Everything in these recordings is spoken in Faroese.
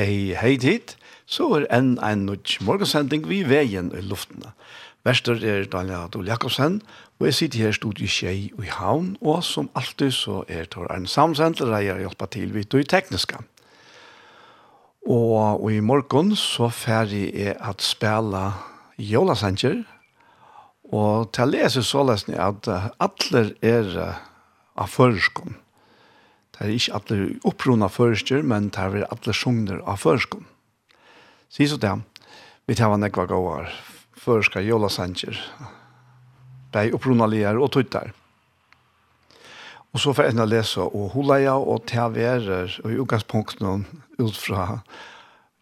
Hei, hei tid, så er enn en nødt morgensending vi veien i luftene. Vester er Daniel Adol Jakobsen, og jeg sitter her i studiet Kjei i Havn, og som alltid så er Tor Arne Samsent, der jeg har hjulpet til vidt og i tekniske. Og, og i morgen så ferdig er at spela Jolasanger, og til å lese så lesen jeg at alle er av førskom. Det er ikke alle opprona førster, men det er alle sjunger av førskom. Si så det, vi tar en ekva gåar, førska jola sanger, bei opprona lier og tuttar. Og så får jeg enda lese, og hula ja, og teaverer, og i utgangspunkten ut fra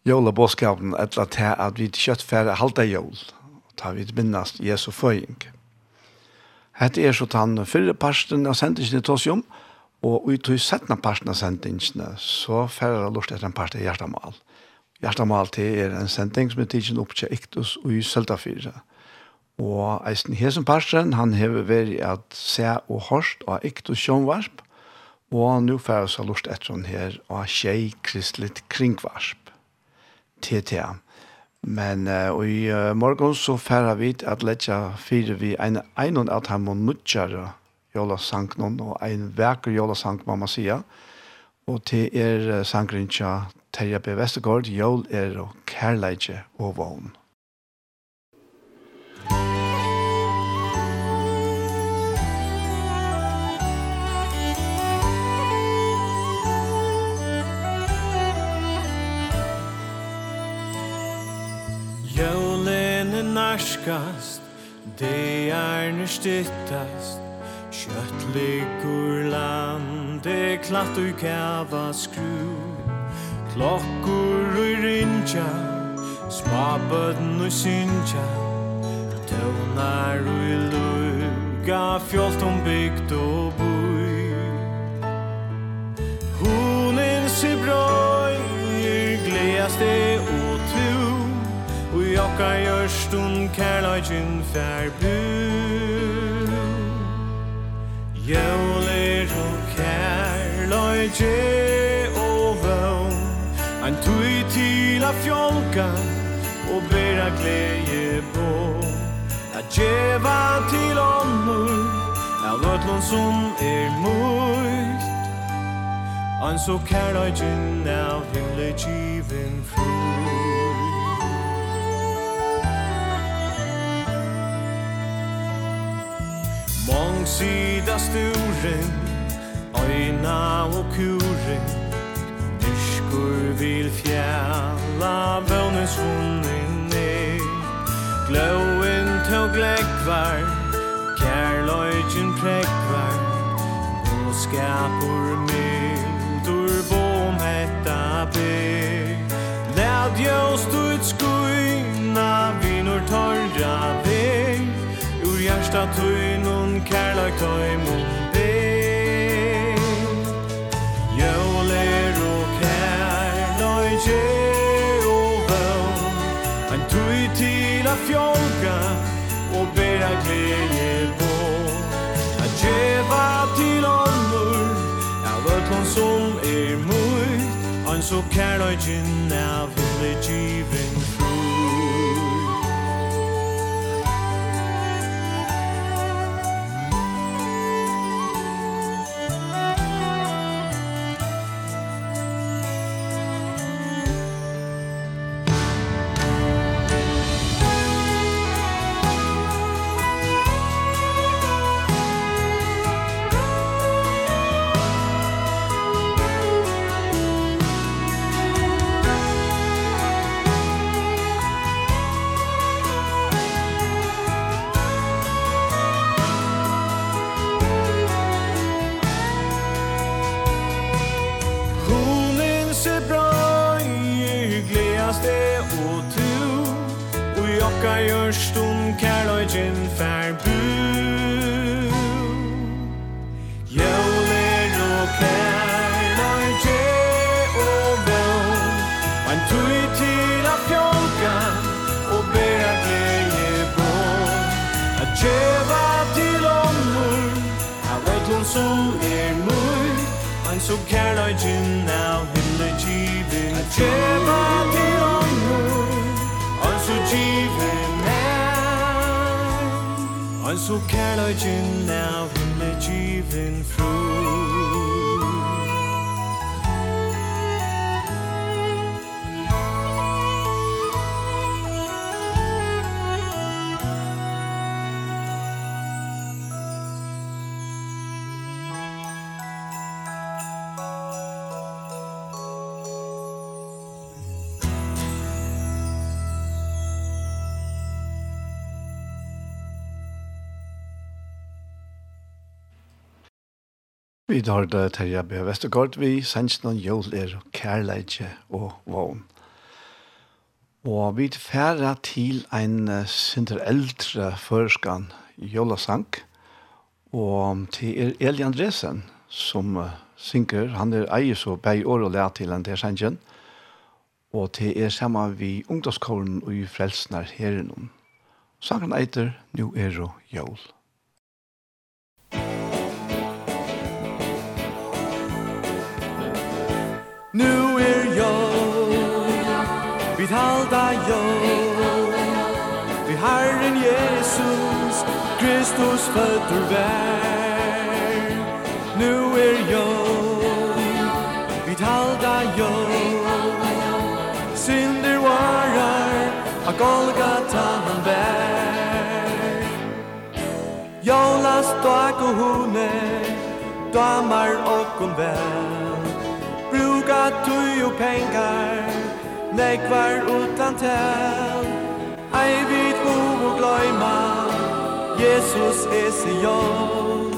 jola bådskapen, etter til at vi kjøtt færre halda jol, og ta vi minnast Jesu føying. Hette er så tann fyrre parsten av sendingen til Tossium, og Og ut i settene parten av sendingene, så færre jeg lort etter en part av Hjertamal. Hjertamal til er en sending som er tidsen opp til Iktus og i Søltafire. Og eisen hesen parten, han hever vært at se og hørst av Iktus sjånvarsp, og nå færre jeg lort etter henne her av Kjei Kristelig Kringvarsp, TTA. Men uh, i uh, morgen så færre vi at letja fire vi en, en og en av dem og nødgjere jólasang noen, og ein veker jolasang må man sia. Og til er sangren tja Terje B. Vestergaard, jol er og kærleidje og vogn. Jólene narskast, det er nyrstittast, Kjøtt liggur lande, klatt ui kæva skru. Klokkur ui rinja, spabødn ui synja Tøvnar ui luga, fjolt om bygd og bui Hunin si brøyer, gleast e og tu Ui okka gjørst un kærløygin fær bui je og vøvn Ein tui til a fjolka Og bera gleje på. A djeva til ommur Av ötlun som er møyt. Ein så kærløygin av himle givin frukt. Mång sida sturen Vina og kure Dyskur vil fjalla Vånens vunnen er Gløven tog legvar Kærløygen prekvar Og skapur mildur Bom hetta ber. Læd jøst ut skuina Vinur torra ver Ur hjärsta tøynun Kærløy tøymon så kærløyken av himle givet. legend now him the jeeven a jeva de on on so give now on so can now him the jeeven through Vi tar det Terje ber Vestergaard. Vi sender noen jul er kærleidje og vogn. Og vi færre til en sinter eldre førskan jølasang. Og til Eli Andresen som synker. Han er eier så bei år og lær til en der sendjen. Og til er sammen vi ungdomskåren og i frelsner her. Sangen eiter «Nu er og Jul. Nu er jag vid halda jag Vid Herren Jesus Kristus fötter vär Nu er jag vid halda jag Synder varar A Golgata han vär Jag last dag och hone Damar och hon vär tui og pengar Nekvar utan tel Ei vit bo og gløyma Jesus er Sion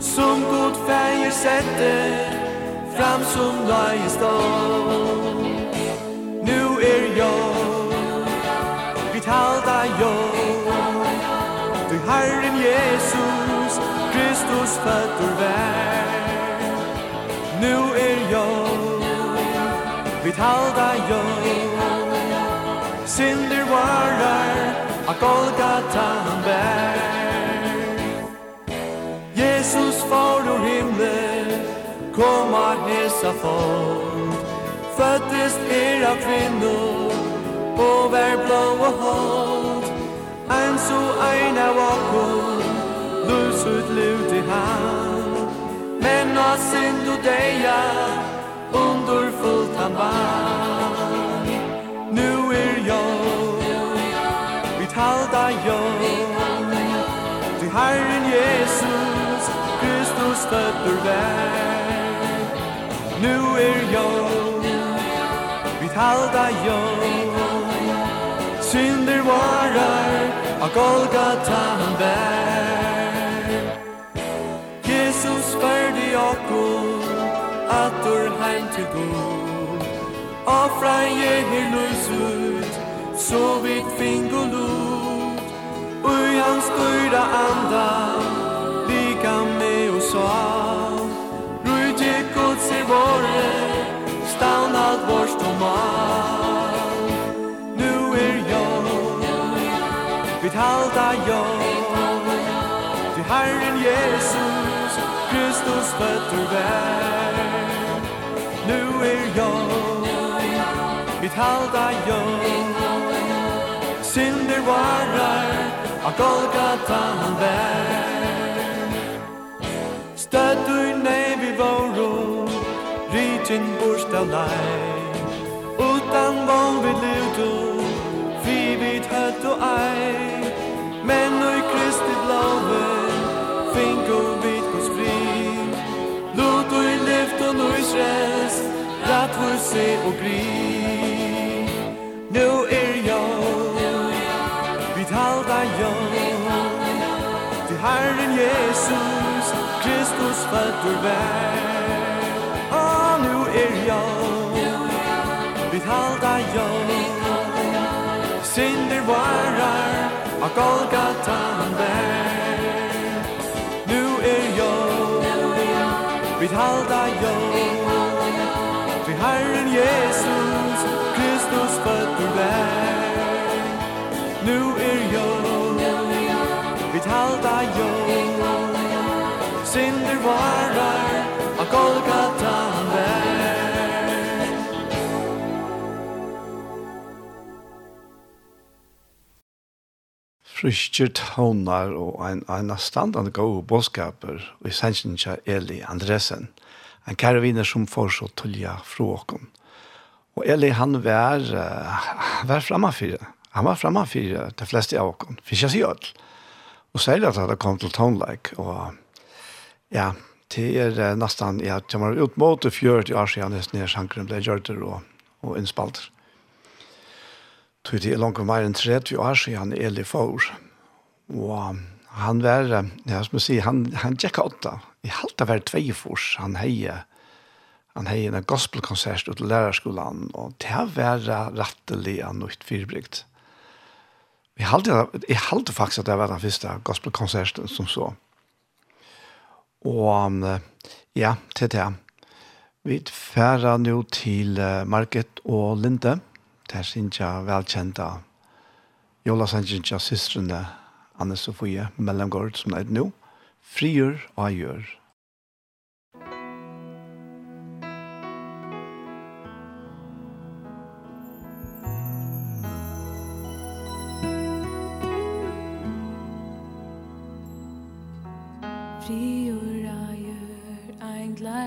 Som god feir setter Fram som løye stå Nu er jo Vi talda jo Du Herren Jesus Kristus føtter vær. Nu er jo Vid halda jo Synder varar A Golgata han bär Jesus far ur himlen Komar hesa folk Föttest er av kvinnor Og vær blå og hold. Ein så ein av okkur Lus ut lut i hand Men av synd og deia wonderfullt han vann Nu er jag Vi talda jag. Till Herren Jesus Kristus stötter väg Nu er jag Vi talda jag. Synder varar Av Golgata han bär. Jesus färdig och god atur heim til god Ofra Jeher lus ut Så vidt fingo lut Ui hans dyra anda Lika med oss av Rujtje gods i våre Stan alt vårs tomal Nu er jag Vit halda jag Till Herren Jesus Kristus fötter värld Nu er jag Mitt halda jag. Synder varar a Golgata han vär Stöd du nej vi våro Rytin borsta lär Utan vong vi lutu luto Vi vid hött och ej. Men nu i Kristi blåve Finko vid hos fri. Lot och i lyft och nu i natvor se og gri Nu er jag Vi talda jag. Til Herren Jesus Kristus fötter vær Og nu er jag Vi talda jag. Sinder varar Og Golgata han Nu er jag Vi halda jag. Golgata jo Synder varar av Golgata vær Friskjer tånar og ein ein standande gode bådskaper i sensinja Eli Andresen, en karviner som får så tulja fråkon. Og Eli han var, uh, var framafyrir. Han var framafyrir de fleste av oss. Finns jeg sier alt. Og særlig at det kom til Townlike, og ja, det er uh, nesten, ja, det var ut mot 40 år siden nesten jeg sjankeren ble gjørt og, og innspalt. Tog det er langt mer enn 30 år siden Eli Four, og han var, ja, som jeg sier, han, han gikk åtta, i halta var tvei fors, han heie, han heie en gospelkonsert ut til lærerskolen, og det var rettelig han nøyt fyrbrygt. Jeg halte, jeg halte faktisk at det var den første gospelkonserten som så. Og ja, til det. Vi færer nå til Market og Linde. Det er sin ikke velkjente Jola Sanjinsja systrene Anne Sofie Mellomgård som er nå. Frigjør og gjør.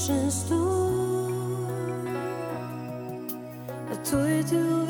kors en stor. Jeg tog du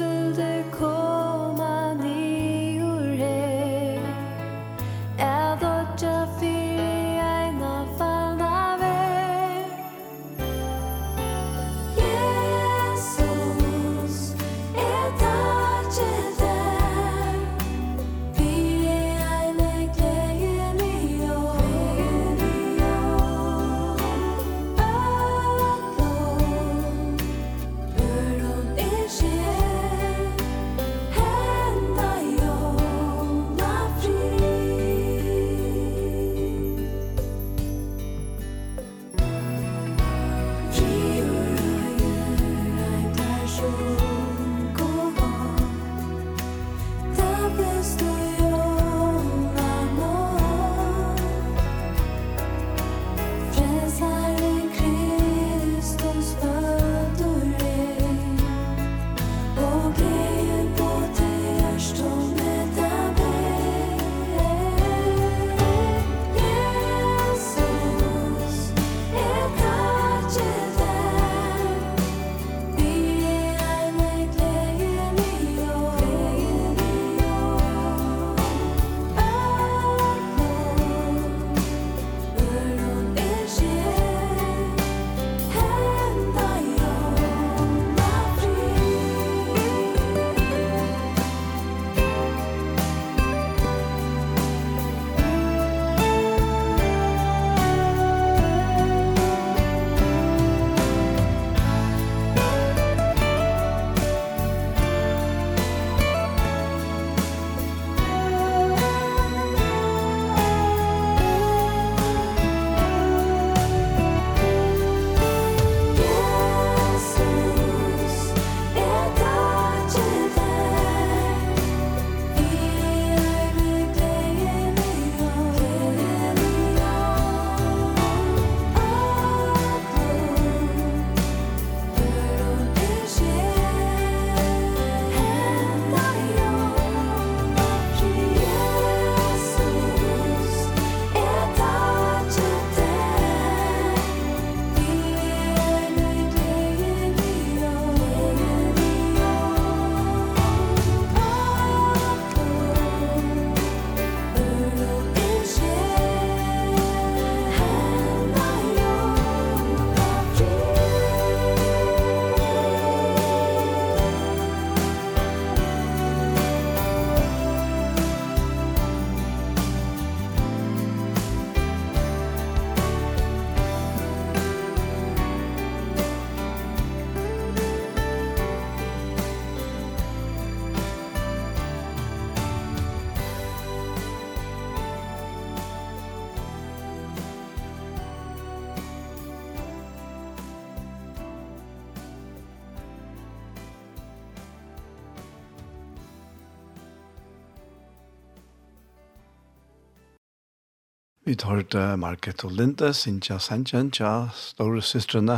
Vi tar det Market og Linde, Sintja Sanchen, tja, store systrene,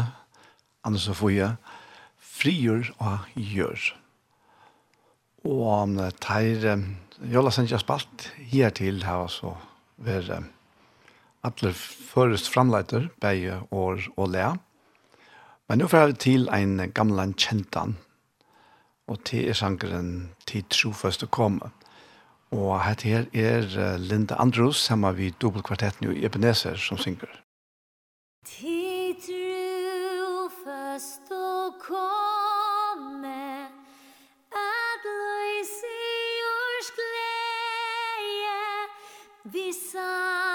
Anne Sofia, frigjør og gjør. Og om det tar, Jola Sintja spalt her til her, så vil alle først framleiter, beie år og lea. Men nå får vi til en gamle kjentan, og til er sangeren til troføst å komme. Og hette her er Linda Andrews er med dobbeltkvartetten i Ebenezer som synger. Tid trufast og komme At løse jors glede Vi sammen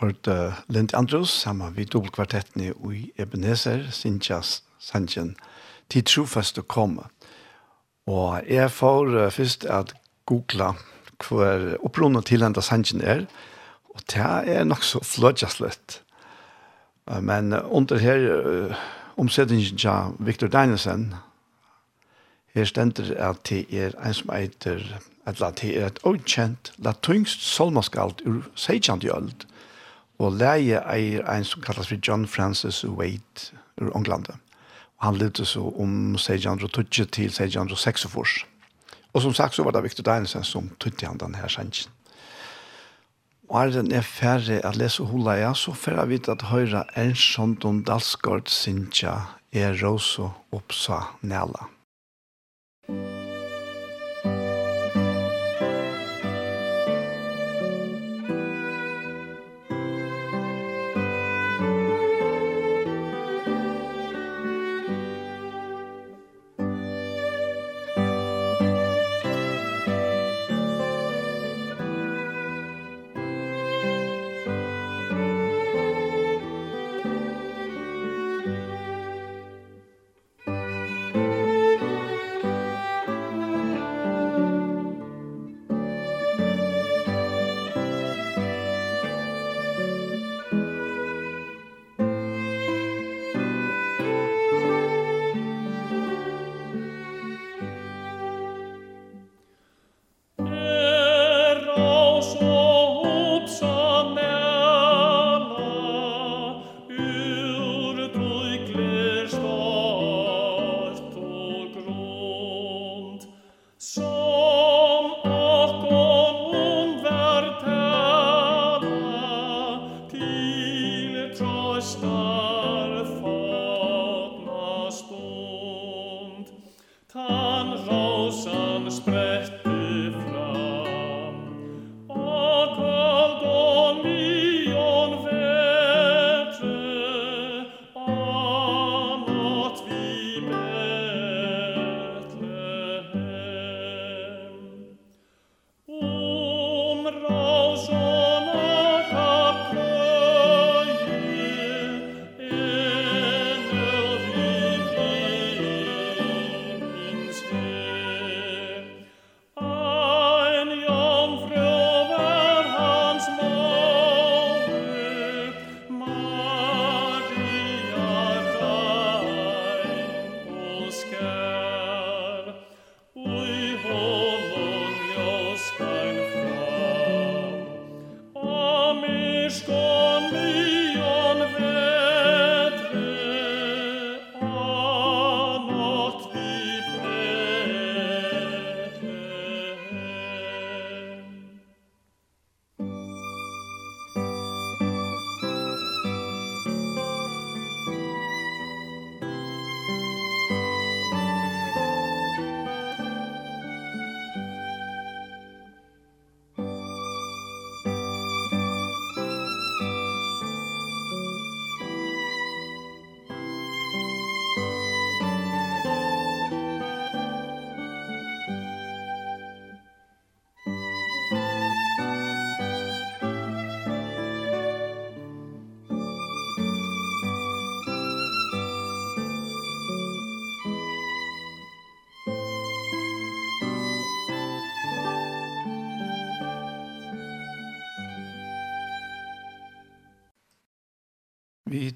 hørte Lind Andrews sammen med dobbeltkvartetten i Ebenezer, Sintjas, Sanjen, til trofast å komme. Og jeg får først at googla hver opprunnet til enda Sanjen er, og det er nok så flødjast litt. Men under her omsettingen til Victor Danielsen, her stender at det er en som heter at det er et ukjent latinsk solmaskalt ur 16. øld, Og leie eier en som kallas for John Francis Wade ur Ånglande. Og han levde så om 1620 til 1646. Og som sagt så var det Victor Dinesen som tog han denne her sannsyn. Og er den er ferdig at lese hula ja, så fer jeg vidt at høyre Ernst Sondon Dalsgaard Sintja er rosa oppsa næla.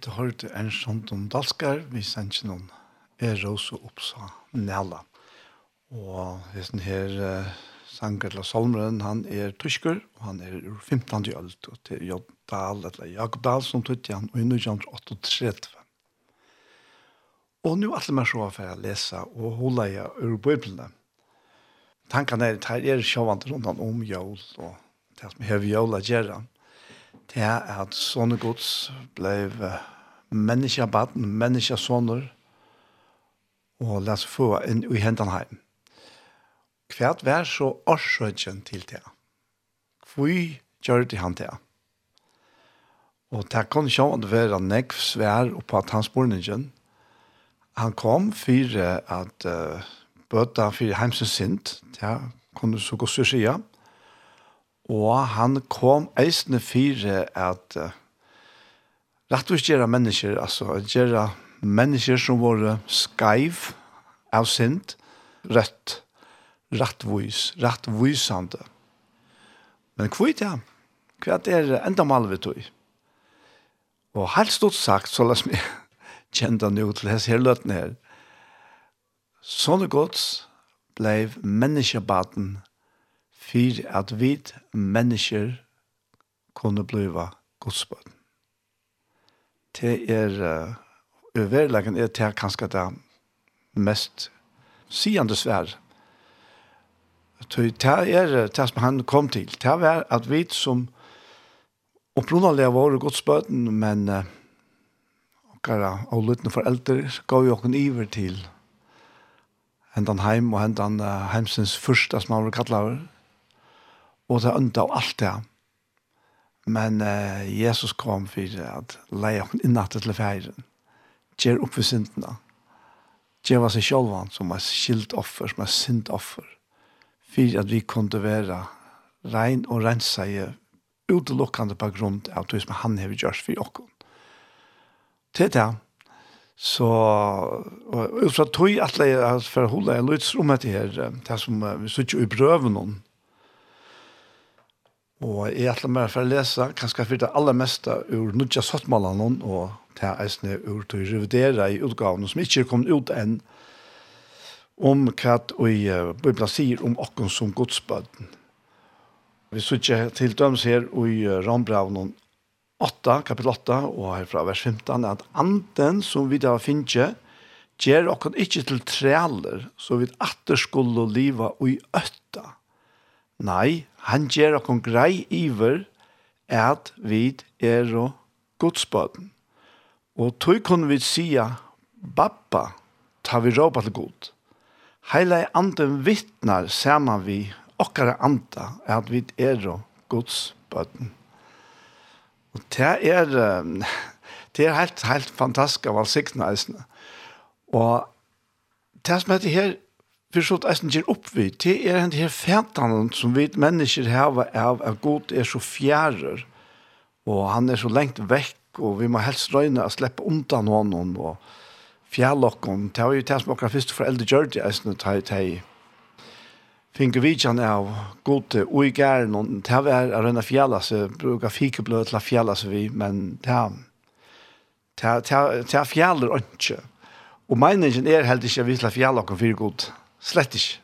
du hørte en sånt om dalskar, vi sendte noen er også Oppsa Nela. Og hesten her uh, sanger til Salmeren, han er tysker, og han er ur 15. ølt, og til Jodal, eller Jakobdal, som tøtte han, og i 1938. Og nu det mer så for å lese og holde jeg ur bøyblene. Tankene er, det er sjåvande rundt om jøl, og det som hever jøl å gjøre, det er at sånne gods ble menneske baden, menneske soner, og la oss få inn i hendene heim. Hvert vær så årsøkjen til det. Hvor gjør det han det? Og det kan ikke at være nekv svær på at hans borningen. Han kom for at uh, bøta for heimsens sint, det kunne så godt sørge, og han kom eisende for at uh, Rett og slett gjøre mennesker, altså gjøre mennesker som var skaiv av sint, rett, rettvis, rettvisande. Men hva er det? Hva er det enda mal vi tog? Og helt stort sagt, så la oss meg kjente han til hans her løtene her. Sånne gods blei menneskebaten for at vi mennesker kunne bliva godsbaten det er överlägen er det kanskje det mest sigande svär. Det er det som han kom til. Det er at vi som opprunnelig har vært godsbøten, men okkara og lyttende foreldre gav jo okken iver til hentan heim og hentan heimsens første som han var kallet og det enda og alt det. Men uh, Jesus kom for at leie oss innattet til feiren. Gjer opp for syndene. Gjer var seg selv som er skilt offer, som er synd offer. For at vi kunne være rein og rensa i utelukkande på grunn av det som han har gjort for oss. Til det, så og ut fra tog at jeg for å holde en løtsrom etter her, det som vi sitter i prøven om, Og jeg ætler meg for å lese, kanskje for det aller meste ur Nudja Sottmalene, og til eisene ur til å revidere i utgavene som ikke er kommet ut enn, om hva vi Bibelen sier om okken som godsbøten. Vi sier til døms her i Rambraven 8, kapittel 8, og herfra vers 15, at anden som vi da finner, gjør okken ikke til træler, så vi atter skulle liva og i øtt Nei, han gjør okkur grei iver at vi er og godsbøten. Og tog kunne vi sija, Bappa, ta vi råpa til god. Heile anden vittnar saman vi okkara anda at vi er og godsbøten. Og det er, det er helt, helt fantastisk av all sikten eisene. Og det som heter her, för så att eisen ger upp vid, det är den här fätan som vi människor har av att god är så fjärrer och han är så längt väck och vi må helst röjna att släppa undan honom och fjärlocken. Det var ju det som åkra först för äldre gör det eisen att ha i Finke vidjan av gode og i gæren, og det er var å rønne fjalla seg, bruka fikeblød til å fjalla seg vi, men det er fjaller ikke. Og meningen er helt ikke at vi skal å fjalla oss for god slett ikke.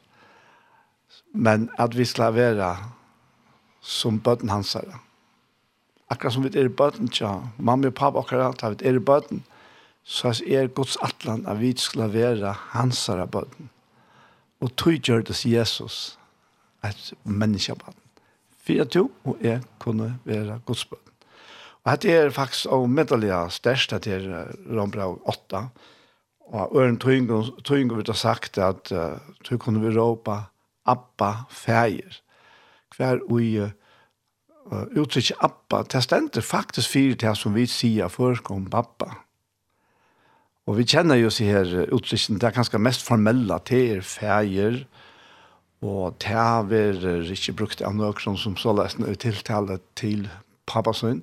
Men at vi skal være som bøten hans her. Akkurat som vi er i bøten, ja. mamma og pappa akkurat, at vi er i bøten, så er Guds atlan at vi skal være hans her bøten. Og tog gjør det Jesus, et menneskebøten. Fyra to, og jeg kunne være Guds bøten. Og dette er faktisk og medelig størst, dette er Rombrau 8, Og øren tog vil ha sagt at uh, tog kunne vi råpa Abba feir. Hver ui uh, uttrykk Abba, det stender faktisk fyrir til som vi sier først om Abba. Og vi kjenner jo seg her uttrykken, det er ganske mest formella, det er fægir, og det er ikke brukt av noen som så lesen er tiltale til pappasøyn.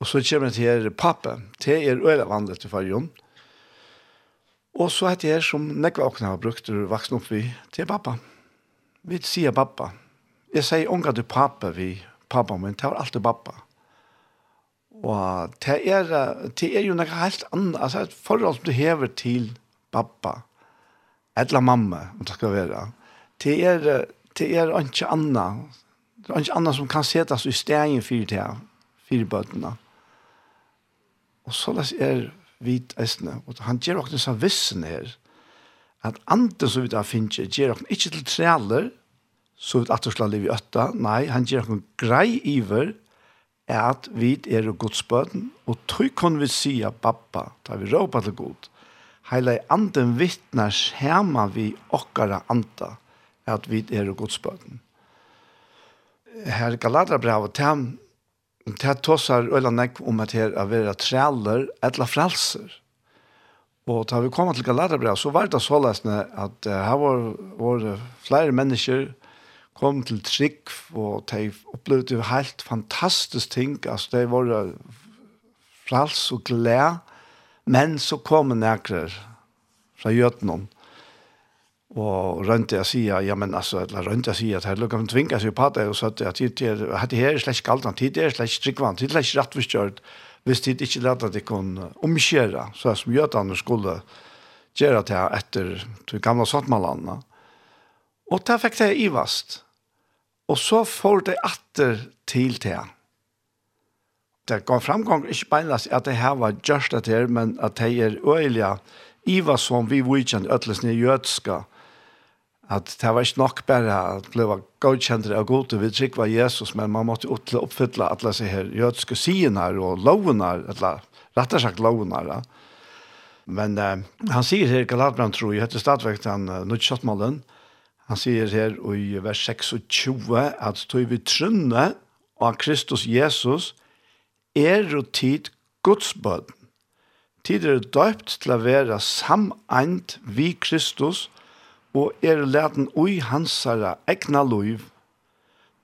Og så kommer det her pappa, det er øyne vanlig til fargen, og Og så heter jeg som nekva åkne har brukt og vaksen opp vi til pappa. Vi sier pappa. Jeg sier unga til pappa vi pappa, men det var alltid pappa. Og det er, det er jo noe helt annet, altså et forhold som du hever til pappa, eller mamma, om det skal være. Det er, det er ikke annet, det er ikke annet som kan settes i stegen for det her, for bøtene. Og så er det vi eisne. Og han gjør åkne sa vissen her, at anden som vi da finner, gjør åkne ikke til trealer, så vi atter skal leve i øtta. Nei, han gjør åkne grei iver, at vi er godsbøten, og tog kan vi si pappa, da vi råper til god. Heile anden vittnar skjema vi okkara anda, at vi er godsbøten. Her Galaterbrevet, det här tossar öla nek om att her är vera träller eller frelser. Och da vi kom til Galaterbrev så var det så läsne att uh, här var, var flera människor kom til trygg, og de opplevde jo helt fantastisk ting, altså de var frals og glæd, men så kom nækker fra gjøtene, og runt jeg säger ja men altså, eller runt jag at her här lukar tvinga seg på det og så at jag tycker att det her er slett kallt antid det är slash drickvant det er slett rätt förstört visst det ikke lätt at det kunne omkjøre, så som gör skulle gjøre det etter de gamle gamla Og och fikk det i vast och så får det atter til det det går framgång ikke beinlast at det her var just det her, men at det er øyelig Iva som vi vidtjen øtles nye jødska at det var ikke nok bare at det ble godkjent av god til vi trygg var Jesus, men man måtte oppfylle alle disse her jødske sidene og lovene, eller rettere sagt lovene. Ja. Men eh, han sier her, Galatbrand tror jeg, heter stadvekt han uh, Nutsjottmalen, han sier her i vers 26 at tog vi trunne av Kristus Jesus er og tid godsbøden. Tid er døpt til å være sameint vi Kristus, og er leten ui hansara egna loiv,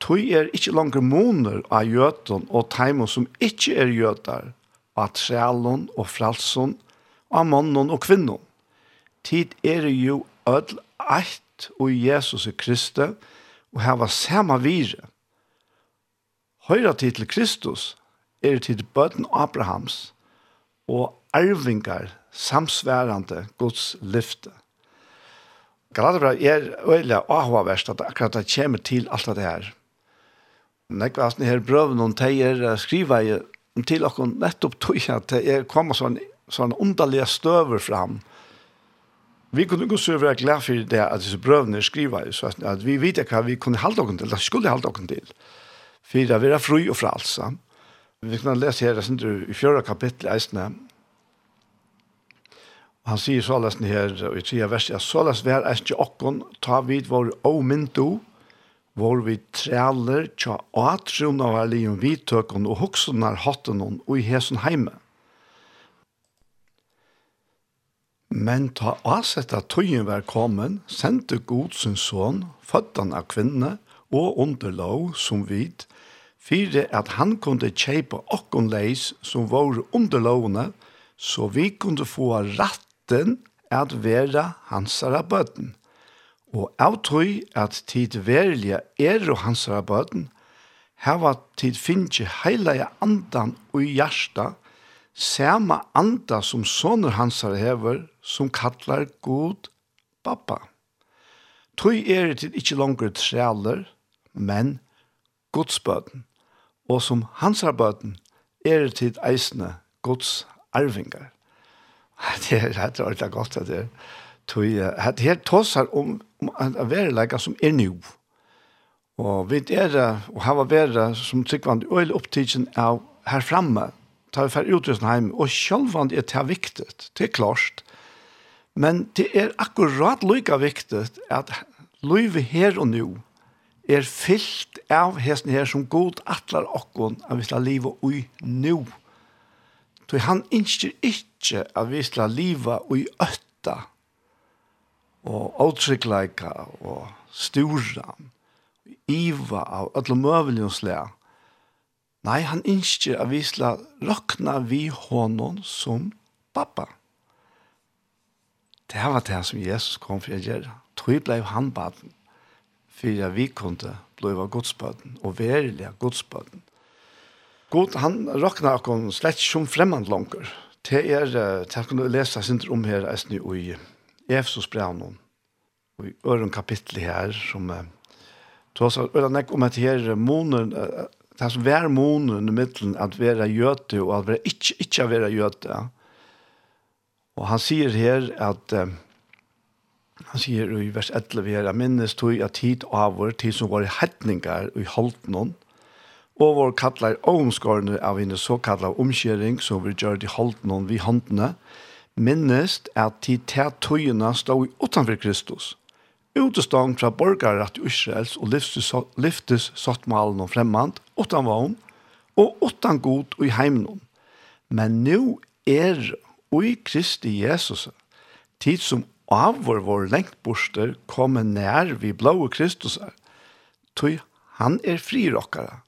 tui er ikkje langer moner av jøten og teimon som ikkje er jøtar, av trælon og fralson, av mannen og kvinnon. Tid er jo ødel eit og Jesus er Kristi, og heva sama vire. Høyra tid til Kristus er tid bøten Abrahams og arvingar samsværande Guds lyfte. Galatabra er øyla avhåverst at akkurat det kommer til alt det her. Nek her brøven om teier skriva i til okkur nettopp tog at det er kommer sånn, sånn underlige støver fram. Vi kunne gå så være glad for det at disse brøvene skriva i, så at vi vet hva vi kunne halde okkur til, eller skulle halde okkur til. For det var fru og fralsa. Vi kunne lese her, i fjøra kapittel eisne, Han sier så lesen her, og i tida vers, at så lesen vi her er ikke okkon, ta vid vår åmyndu, hvor vi træler, tja atrun av erlion vidtøkken, og hoksen er hatten og i hesen heime. Men ta avsett at tøyen var kommet, sendte god sin son, føddan av kvinne, og underlov som vid, fire at han kunde kjeipa okkon leis som var underlovene, så vi kunde få rett lasten at være hansara bøten. Og av tøy at tid verliga er og hansara bøten, heva tid finnje heilige andan og hjärsta, sama anda som soner hansara hever, som kallar god pappa. Tøy er til ikkje langer trealer, men godsbøten, og som hansara bøten er til eisne gods arvingar. Det er det og slett godt at det tog jeg. Det her tåser om, om en være som er nu. Og vi er, og har vært som tryggvann, og er opptidsen av her framme. ta vi fer utrusen heim, og sjølvand er det viktig, det er klart. Men det er akkurat lika viktig at livet her og nu er fyllt av hesten her som god atlar okkon av vi skal livet ui nu. Så han innskjer ikke ikke at vi skal leva i øtta og avtrykkleika og stura iva av alle møvelige. Nei, han ønsker at vi skal råkna vi honom som pappa. Det var det som Jesus kom for å gjøre. tog blei han baden for at vi kunne blei av og verilig av godsbøden. God, han råkna akkurat slett som fremmand langer. Det er, det kan du lese sin om her, er i Efsos brevn, og i øren kapitlet her, som tås så øren ek om at her månen, det er som hver månen i middelen, at vera gjøte, og at vera ikke, ikke vera gjøte. Og han sier her at, han sier i vers 11 her, minnes tog at tid avur, tid som var i hedningar, og i holdt noen, og vår kallar ånskårene av henne såkallar omkjering som vi gjør de holdt noen vi håndene, minnest at de tøyene stod utenfor Kristus, utestånd fra borgere til Israels og lyftes sottmalen og fremmant, utan vogn, og utan god og i heimen. Men nå er og i Kristi Jesus, tid som av vår vår lengt borster kommer nær vi blå Kristus, er, tog han er frirokkere,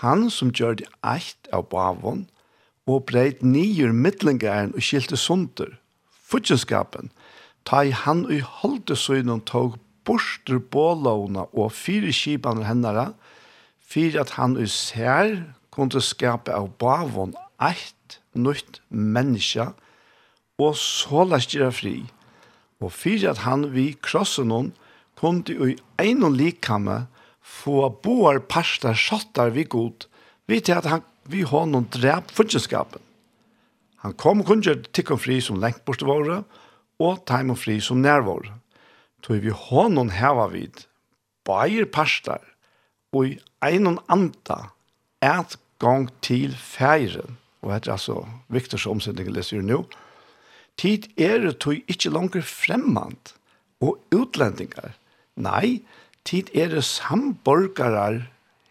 han som gjør det eit av bavon, og breit nyer midtlengaren og skilte sunder, futjenskapen, ta i han og holde søgnen tog borster bålåna og fire kibane hennara, fyrir at han og ser kunne skape av bavon eit nytt menneske, og så la styra fri, og fyrir at han vi krossen hon, kunne i einon likkamme få boar parstar skjattar vi god, vi til at han, vi har noen drep funnskapen. Han kom og kunne tikkene fri som lengt bort våre, og time og fri som nærvåre. Tog vi har noen heva vid, bair parstar, og i en og anda, et gang til feiren, og etter altså Viktors omsetning jeg leser nå, tid er det tog ikke langer fremmant, og utlendingar. Nei, tid er det samborgarar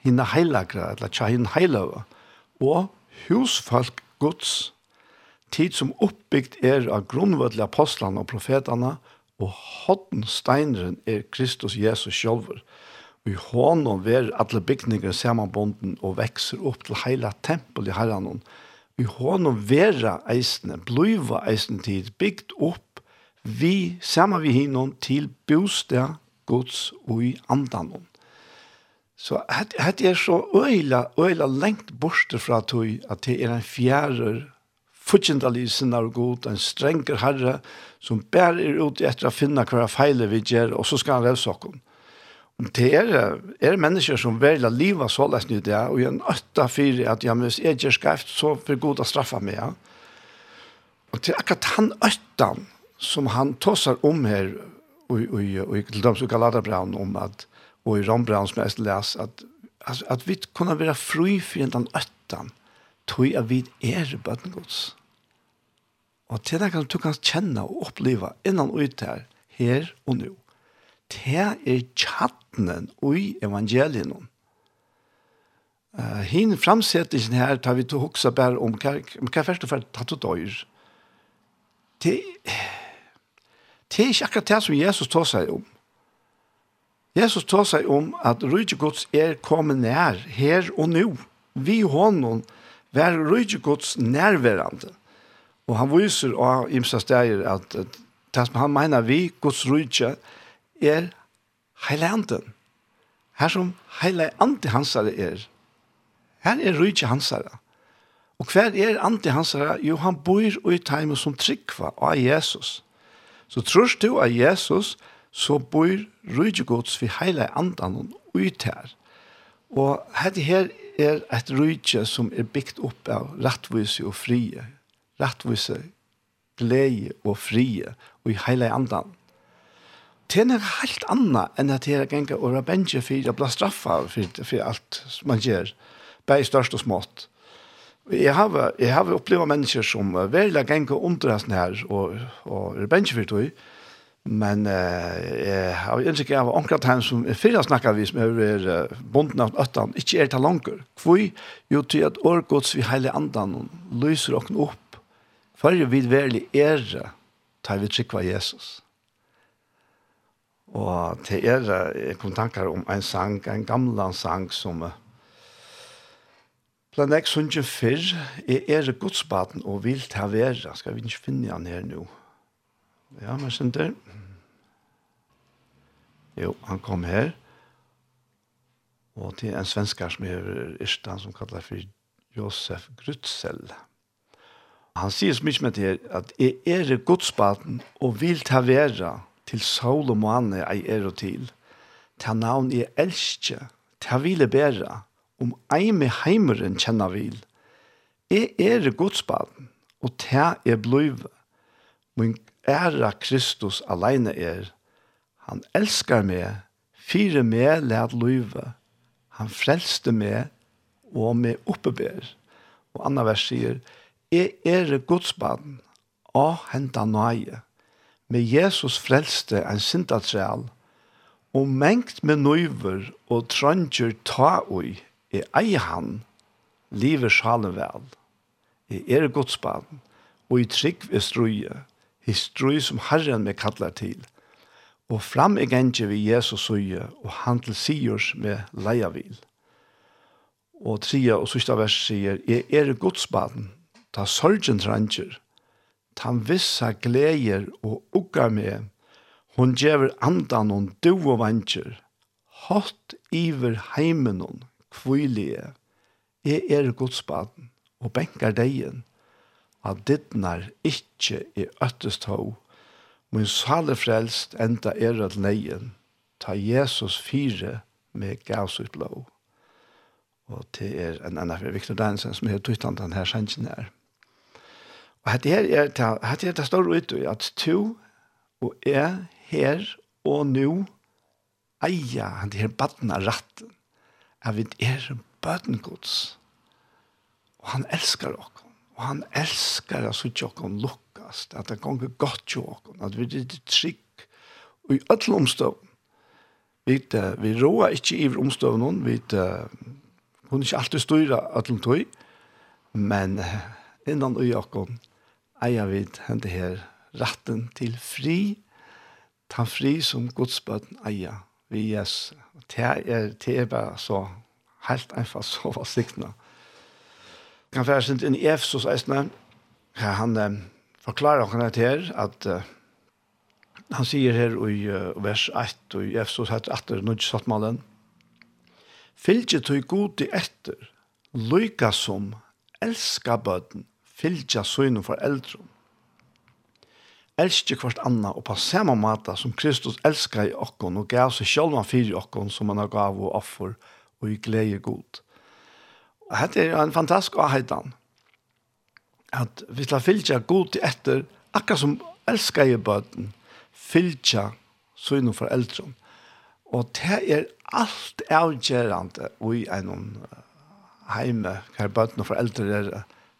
hinna heilagra, eller tja hinna heilagra, og husfolk gods, tid som oppbyggt er av grunnvødde apostlene og profetene, og hodden er Kristus Jesus sjølver. Og i hånden ver alle bygninger samanbonden og vekser opp til heila tempel i herren. Og i hånden vera eisene, bliva eisen tid, bygd opp vi, saman vi hinnom til bostad Guds og i andanon. Så hette er så øyla, øyla lengt borte fra tog at det er en fjærer futsjendalig sinner og god, en strenger herre som bærer ut etter å finne hva feile vi gjør, og så skal han revse oss. Om det er, er mennesker som velger livet så lest nu det, og gjør en øtta fire at ja, hvis jeg gjør skreft, så får god å straffe meg. Ja. Og til akkurat han øttan som han tåsar om her, i till dem som Galaterbraun om att och i Rombraun som jag läs att alltså att vi kunna vara fri för den öttan tror jag vi är bötten Guds. Och till det kan du kan känna och uppleva innan ut här, här och nu. Det är chatten i evangelien. Uh, hin framsättningen här tar vi till också bara om hva först och för att ta till Det Det er ikke akkurat det som Jesus tar seg om. Jesus tar seg om at Rydgjegods Guds er kommet nær, her og nå. Vi hånden var Rydgjegods Guds nærværende. Og han viser av Imsa Steyer at, at det som han mener vi, Guds Rydgje, er heilanden. Her som heile antihansare er. Her er rydde hansare. Og hver er antihansare? Jo, han bor i time som trykva av Jesus. Jesus Så tror du av Jesus så bor rydgjegods vi heile andan ut her. Og dette her er et rydgje som er bygd opp av rettvise og frie. Rettvise, glede og frie, og i heile andan. Det er helt annet enn at det er ganger å rabenge for å bli straffet for, for alt som man gjør, bare størst og smått. Jeg har, jeg har opplevd mennesker som uh, veldig under underresten her, og, og er for også, men uh, jeg har innsikker av omkring han som er fyrre snakket vi, som er uh, bonden av øttene, ikke er til langer. Hvor jo til at årgods vi hele andan lyser åkken opp, for vi veldig ære tar vi trykva Jesus. Og til ære kom tankar om en sang, en gamla sang som uh, Plan ek sunje fyrr, er er godsbaten og vil ta vera, skal vi ikke finne han her nå. Ja, men sender. Jo, han kom her. Og til en svenskar som er Irstan, som kallar for Josef Grutzel. Han sier så mye med det her, at er er godsbaten og vil ta vera til sol og måne ei er og til. Ta navn jeg elsker, ta ville bæra, om eime heimeren kjenner vil. Jeg er godsbaden, og ta er bløyve. Min æra Kristus alene er. Han elskar meg, fire meg lær løyve. Han frelste meg, og meg oppeber. Og anna vers sier, Jeg er godsbaden, og henta nøye. Med Jesus frelste en sintatræl, og mengt med nøyver og trønger ta ui Jeg eier han, livet sjalen vel. Jeg er godsbarn, og i trygg er struje, i struje som Herren meg kallar til. Og fram i gengje vi Jesus suje, og han til sigurs med leia vil. Og tria og sista vers sier, jeg er godsbarn, ta sorgen tranger, ta vissa gleder og uggar med, hon gjever andan og du og vanger, hatt iver heimenon, kvilige, jeg er godsbaden, og benkar deien, at dittnar ikkje i øttest hov, min sale frelst enda er at leien, ta Jesus fire med gaus ut lov. Og det er en annen for Victor Dansen som er tøytant den her sjansen her. Og hette her er det, dette er det står ut i at to og er her og nu eia han her badna ratten at vi er bøten gods. Og han elskar oss. Og han elskar at sutt ikke lukkast, at det gonger godt jo oss, at vi er trygg. Og i öll omstøvn, vi, vi roa ikkje i omstøvn, vi kunne ikke alltid styra öll tog, men innan ui oss eier vi hente her retten til fri, ta fri som godsbøten eier vi Jesus det er, det er bare så helt enkelt så var siktene. Kan være sint inn i Efsos eisene, her han eh, forklarer henne til her at uh, han sier her i uh, vers 1 og i Efsos heter etter nødgjøsattmalen Fylgje tog god i etter, lyka som elska bøten, fylgja søgnen for eldrom elsker kvart anna og på samme måte som Kristus elsker i okkon og gav seg selv han i okkon som han har gav og offer og i glede god. Og dette er en fantastisk avheitan at vi skal fylltja god til etter akkurat som elsker i bøten fylltja søgnen for eldre. Og det er alt avgjørende i en heime hver bøten og foreldre er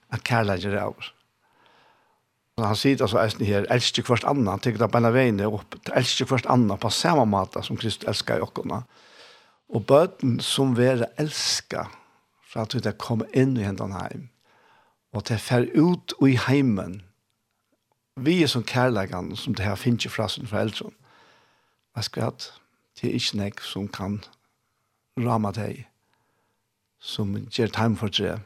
at kærlighet er over han sier altså eisen her, elsker kvart anna, han tenker da beina veiene opp, elsker kvart anna på samme måte som Kristus elsker i okkona. Og bøten som være elsker, for at det kommer inn i hendene heim, og det fer ut i heimen, vi er som kærleggene som det her finner fra sin foreldre. Jeg skal at det er ikke nek som kan rama deg, som gjør time for det,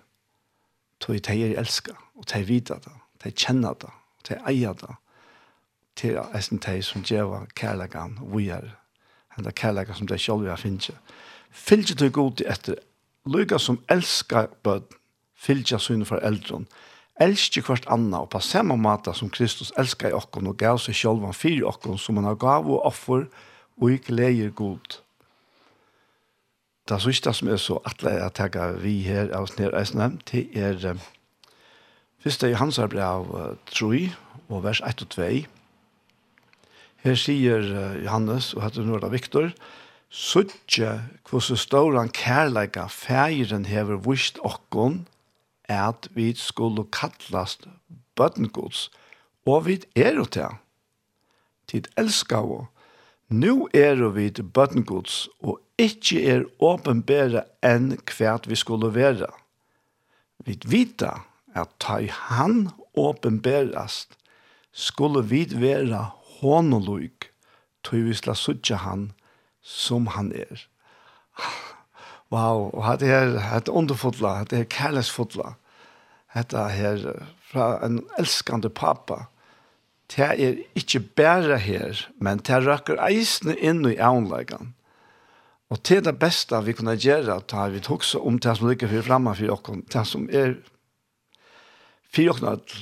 tog jeg elsker, og tog jeg videre det, tog jeg kjenner det, til eier det, til eisen teg som djeva kærlegan og vi er, henda kærlegan som det sjolv har finner. Fylgje til god til etter, lykka som elskar bød, fylgje syne for eldron, elskje hvert anna og på samme måte som Kristus elskar i okkon og gav seg sjolv han fyr okkon som han har gav og offer og ikke leier god. Det sista som er så atle jeg tenker vi her av Snedreisene, det er Fyrst er Johannes brev 3 og vers 1 og 2. Her sier Johannes, og hatt Norda Viktor, Suttje hvordan ståran kærleika fægeren hever vust okkon at vi skulle kallast bøttengods, og vi er jo til. Tid elskar vi. nu er vi bøttengods, og ikkje er åpenbære enn hvert vi skulle være. Vi vita at ta i han åpenberast, skulle vi vera honolug, tog vi sla suttje han som han er. Wow, og hatt her, hatt underfotla, hatt her kærlesfotla, hatt her fra en elskande pappa, det er ikke bare her, men det røkker eisene inn i avnleggene. Og til det beste vi kunne gjøre, da vi tok så om det som ligger for fremme for dere, det som er Fyre og knatt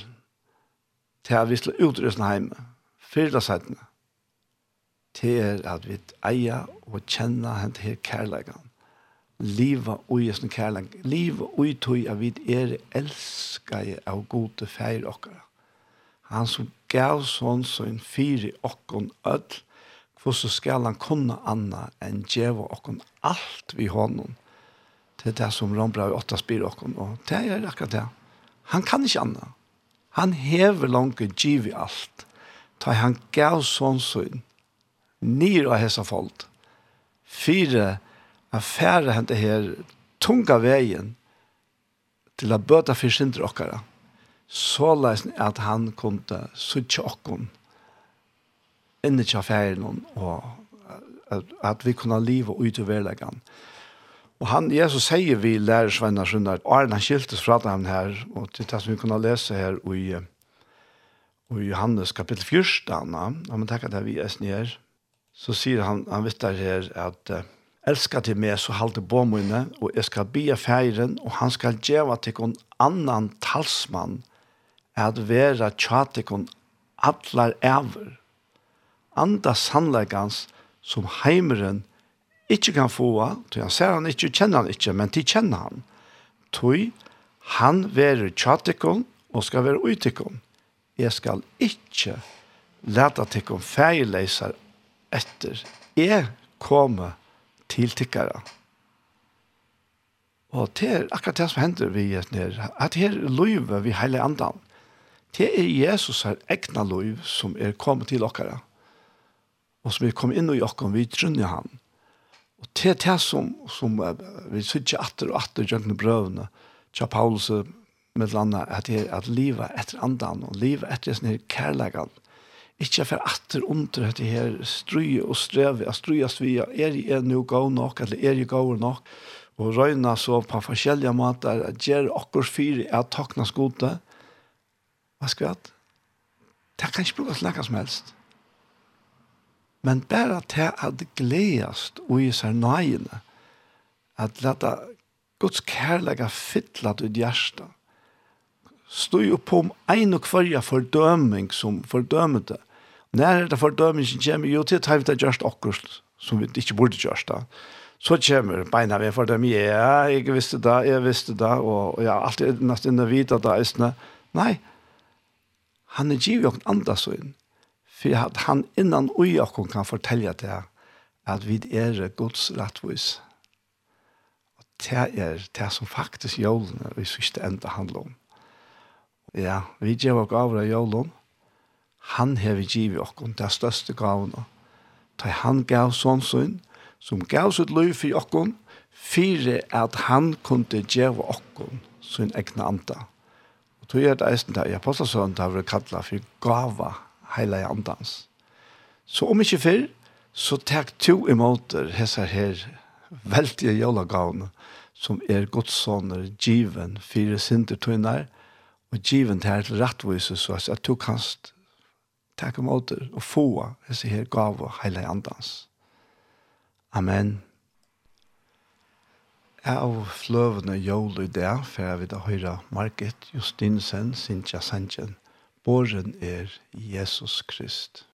til vi slår ut utrøsten hjemme. Fyre og settene. er at vi eier og kjenner henne til kærleggene. Liva ui sin kærleik. Liva ui tog at vi er elskar av gode feir okkara. Han som gav sånn som en fyri okkon öll, så skal han kunne anna enn djeva okkon alt vi hånden. til det som rombra i åtta spyr okkon, og det er akkurat det. Han kan ikke anna. Han hever langt giv i alt. Ta han gav sånn søgn. Nyr av hessa folk. Fyre, affære hente her tunga veien til å bøta for synder okkara. Så leisen at han kunne suttje okkon inni tja færen og at, at vi kunne liva ut i verleggan. Og han, Jesus sier vi lærer Svenna Sundar, og Arne han skiltes fra dem her, og til det som vi kunne lese her i, i Johannes kapittel 1, Anna, og man tenker det vi er snir, så sier han, han vet der her at Elska til meg, så halte på mine, og jeg skal bia feiren, og han skal gjøre til kon annan talsmann, at vera tjatikon til ever. Anda sannleggans, som heimeren ikke kan få han, til han ser han ikke, kjenner han ikke, men til kjenner han. Tøy, han være tjattikon og skal være utikon. Jeg skal ikke leta tikon feileiser etter. Jeg kommer til tikkere. Og det er akkurat det som hender vi et nere, at her løyve vi hele andan. Det er Jesus her egna løyv som er kommet til okkara, og som er kommet inn i okkara, vi trunner han. Og til det som, som vi sitter atter og atter gjøgne brøvene, tja Paulus med landa, at, det, er at livet etter andan, og livet etter sin kærlegan, ikke for atter under dette her strøye og strøve, at strøye vi er jeg nå gav nok, eller er jeg gav nok, og røyna så på forskjellige måter, at gjør akkur fyre at takna skote, hva skal vi hatt? Det kan ikke brukes lekkert som helst. Men bare til at gledast og i seg nøyene, at leta Guds kærlega fytla ut hjertet, stod jo på om ein og hverja fordøming som fordømete. Når er det fordømingen kommer, jo til at vi har gjort akkurat som vi ikke burde gjort. Da. Så kommer beina vi for dem, ja, jeg visste det, jeg visste det, og, og ja, alt er nesten inne vidt av det, Nei, han er givet jo en andre søgn. For at han innan ui okkon kan fortelle det at vi er Guds rettvis. Og det er det som faktisk jolene vi sørste enda handler om. Ja, vi gjør vår av av jolene. Han har vi givet okkon det største gavene. Da han gav sånn sånn, som gav sitt liv for okkon, fire at han kunne gjøre okkon sin egna anda. Og tog er det eisen der i det har vært kallet for gava heilige andans. Så om ikke før, så takk to imot hessar her veldige jólagavne som er godssoner, given, fire sinter tøyner, og given til til rettvise, så at du kanst takk imot og få hessar her gav og i andans. Amen. Av fløvene jól i dag, for vi da høre Margit Justinsen, Sintja Sanchen, Båren er Jesus Krist.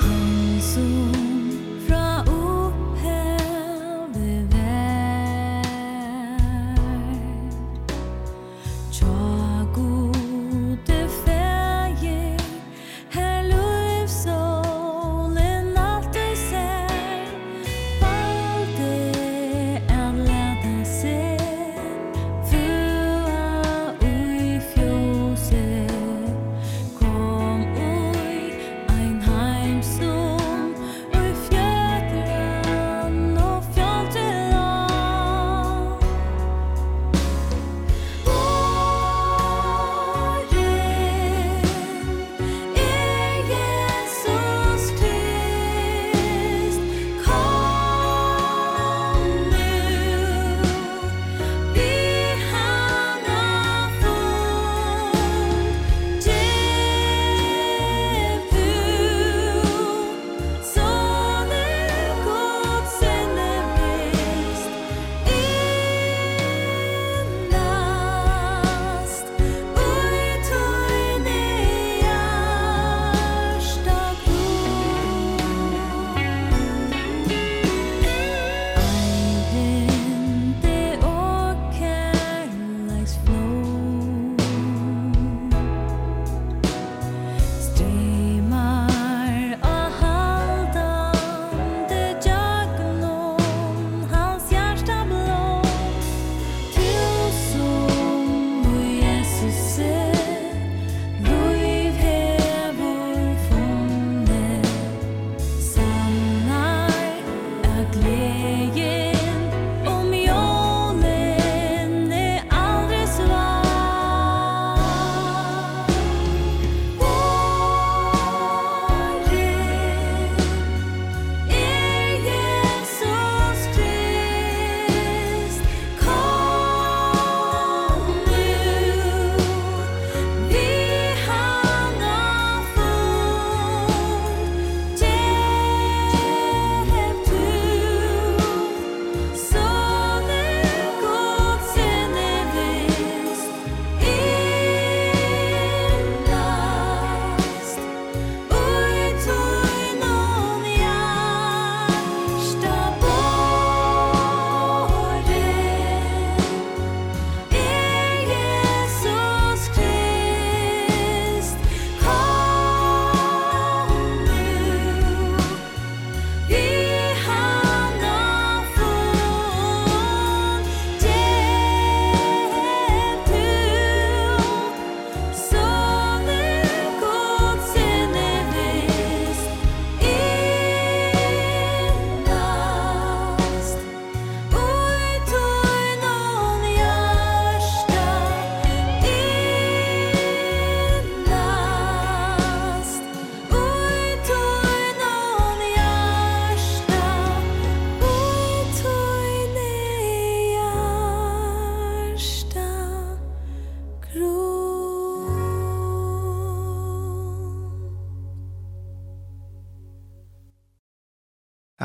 Han som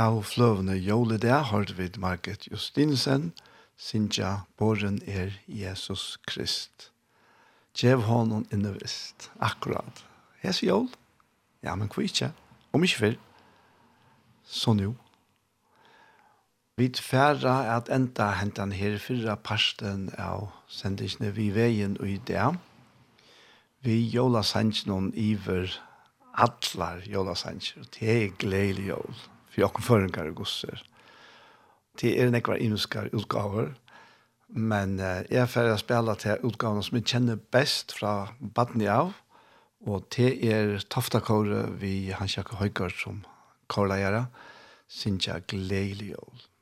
av fløvene jole det har vi Margit Justinsen, Sintja Båren er Jesus Krist. Gjev honom innevist, akkurat. Hes jol? Ja, men hva ikke? Om ikke før. Så nå. Vi tfæra at enda hentan her fyrra parsten av sendingsne vi veien og i det. Vi jola sannsjon iver atlar jola sannsjon. Det er gledelig jol for jeg føringer og gosser. Det er nekvar inuskar utgaver, men uh, jeg er ferdig å spille til utgavene som jeg kjenner best fra Badni av, og det er Toftakåre vi Hans Jakob Høygaard som kårleier, Sintja Gleiliol.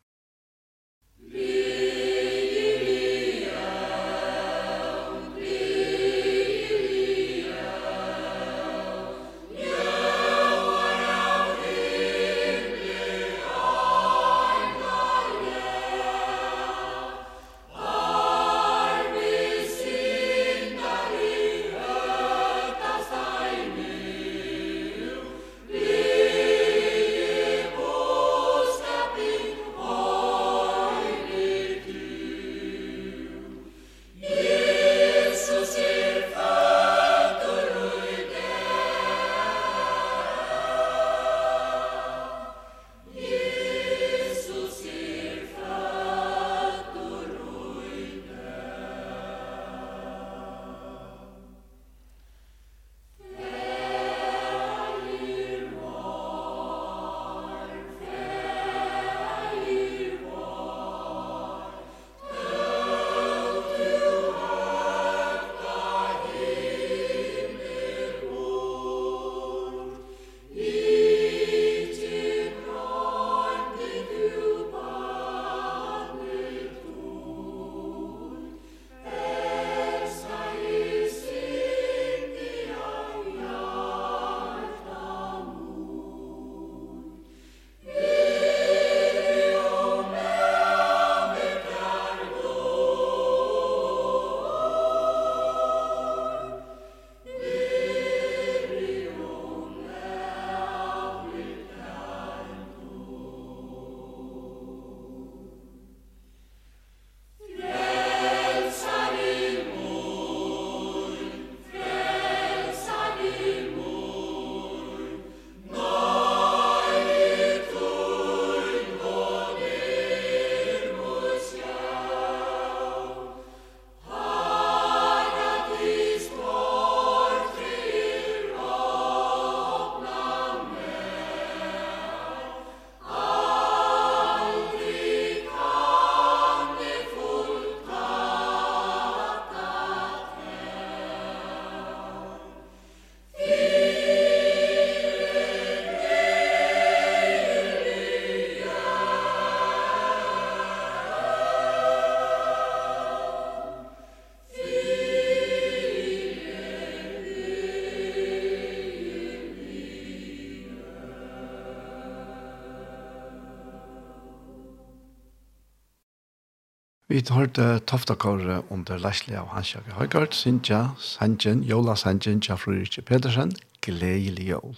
Vi hørte Toftakåre under Leslie av Hansjake Høygaard, Sintja, Sanjen, Jola Sanjen, Tja Fredrik Pedersen, Gleili Jol.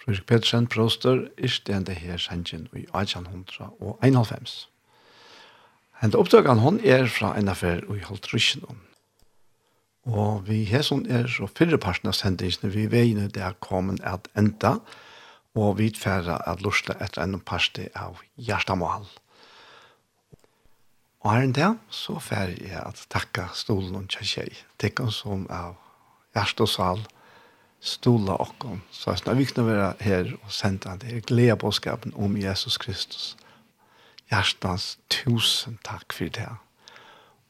Fredrik Pedersen proster istende her Sanjen i 1891 og 91. Hent opptøkene hon er fra en affær i Holtrysjen. Og vi har som er så fyrre parten av sendingsene vi veiene det er kommet at enda, og vi tverre at lusle etter en parste av Gjerstamål. Gjerstamål Og her enn det, så fer jeg at takka stolen og tjei Tekka som av hjert og sal, stola okkom. Så jeg er viktig å være her og sende det her glede bådskapen om Jesus Kristus. Hjertens tusen takk for det.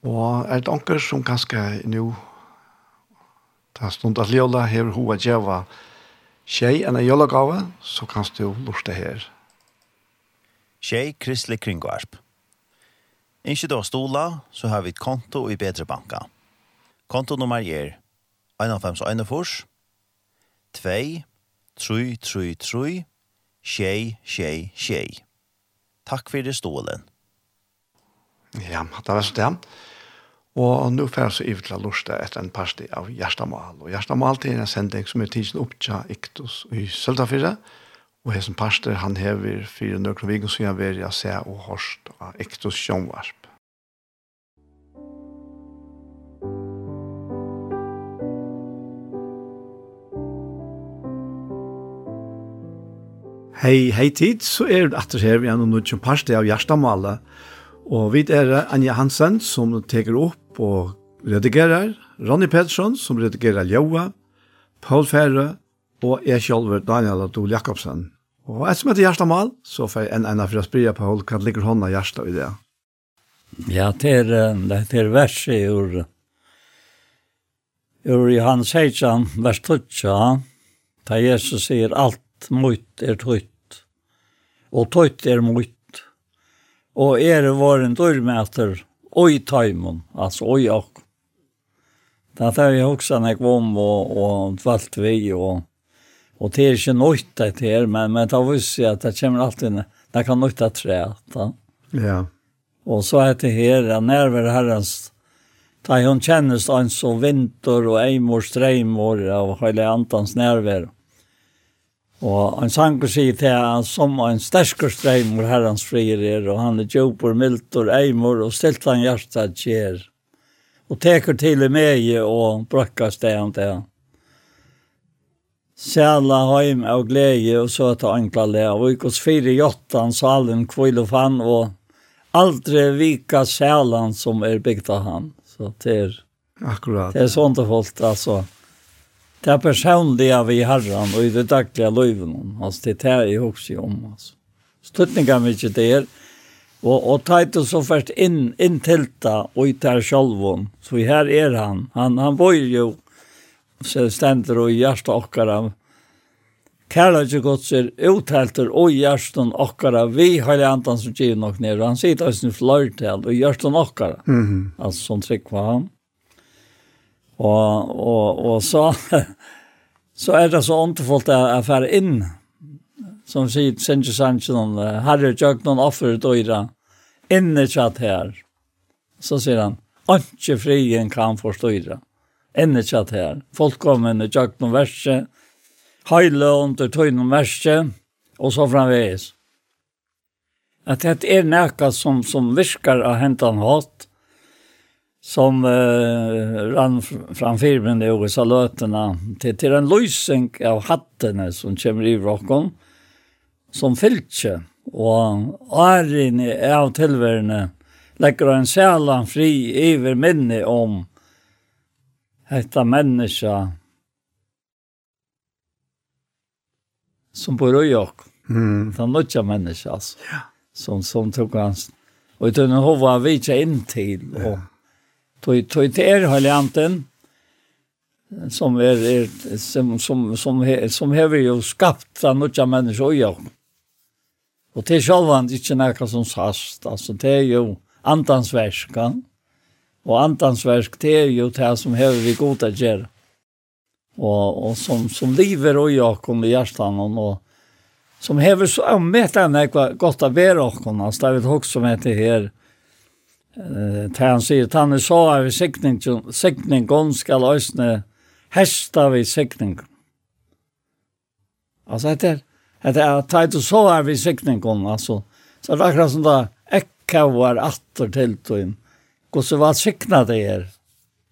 Og er det anker som ganske nå ta stund at ljola her hoa djeva tjei enn en jolagave, så kanst du lusta her. Tjei Kristelig Kringvarp. Inte då stola så har vi ett konto i Bedre Banka. Kontonummer är 1541 2 3 3 3 tjej, tjej, tjej. Takk for det stolen. Ja, det var så det. Og nå får jeg så ivet til å lorste etter en parti av Gjerstamal. Og Gjerstamal til en sending som er tidsen opp til Iktus i Søltafyrre. Og Og hesen pastor, han hever fire nøkron vikon som jeg veri a se og hårst av ektos sjånvarp. Hei, hei tid, så er det atter her vi er noen nødvendig parste av Gjerstamålet. Og vi er Anja Hansen som teker opp og redigerer, Ronny Pedersen som redigerer Ljøa, Paul Ferre, og jeg selv, Daniel Adol Jakobsen. Og et som heter Gjerstamal, så får jeg en ene for å spille på hold, kan ligger hånda Gjersta i det. Ja, det er, det er verset ur, ur Johannes Heitjan, vers 12, da Jesus sier alt mot er tøyt, og tøyt er mot, og er vår en dørmeter, oi tøymon, altså oi ok. Det er jeg også nek om, og, og falt vi, og Och det är ikke något det her, men, men det visst att det kommer alltid, det kan något att Da. Ja. Och så er det her, när vi herrens, da hun kjennes en som vinter og eimor streimor av hele antans nærvær. Og han sanger sier til han som en stersker streimor herrens frier er, og han er djupor, miltor, eimor, og stilt han hjertet kjer. Og teker til i meg og brakka stedet til han. Sjæla heim av glede og søte ankla le, og i kos fire jottan salen kvill og fann, og aldri vika sjælan som er bygd av han. Så det er, Akkurat. det er sånt og folk, altså. Det er personlige vi herran og i det daglige løyven, altså det er det jeg også om, altså. Støtninga mykje det og, og teit og så først inn, inn tilta og i der sjolvån, så her er han, han, han bor jo, så stender og hjärsta okkara. Kärlek Guds är uthelter och hjärtan okkara. Vi har antan som giv nok ner. Han sitter hos en og och hjärtan okkara. Mm -hmm. Som trykk var han. Og, og, og så, så er det så ontefullt att färra inn. Som sier Sinti Sanchon, herre tjökt någon offer døyra. Inne tjatt her. Så sier han, Anke frien kan forstøyra enn tjatt her. Folk kom inn i tjøkken noen verset, heile under tøy noen verset, og så framveis. At det er noe som, som virkar av hentan hatt, som uh, rann framfyr med det i USA löterna till, til en lösning av hattene som kommer i rocken som fylkje og æren av tilværende legger en sælan fri iver minne om Hetta människa som bor i Jok. Mm. Det Den nötja människa altså. Ja. Som, som tok hans. Og utan att hova vi ikke inn til. ja. tog, tog til er helianten. Som er, er, som, som, som, he, som hever jo skapt den nötja människa i Jok. Og det är själva inte något som sast. altså det er jo andansvärska. Mm Och antansverk det er jo det som hever vi god att göra. Och, och som, som lever och jag i hjärtan och, som hever så ömmet en godt gott av er och Altså, Det vet også som heter her, eh, till han sier, han er så av siktningen ska lösna hästa vid sikning. Alltså det är att det er tajt och så av sikning, Alltså så det är akkurat som det ekka var atter til tøyen. in. Och så var sikna det er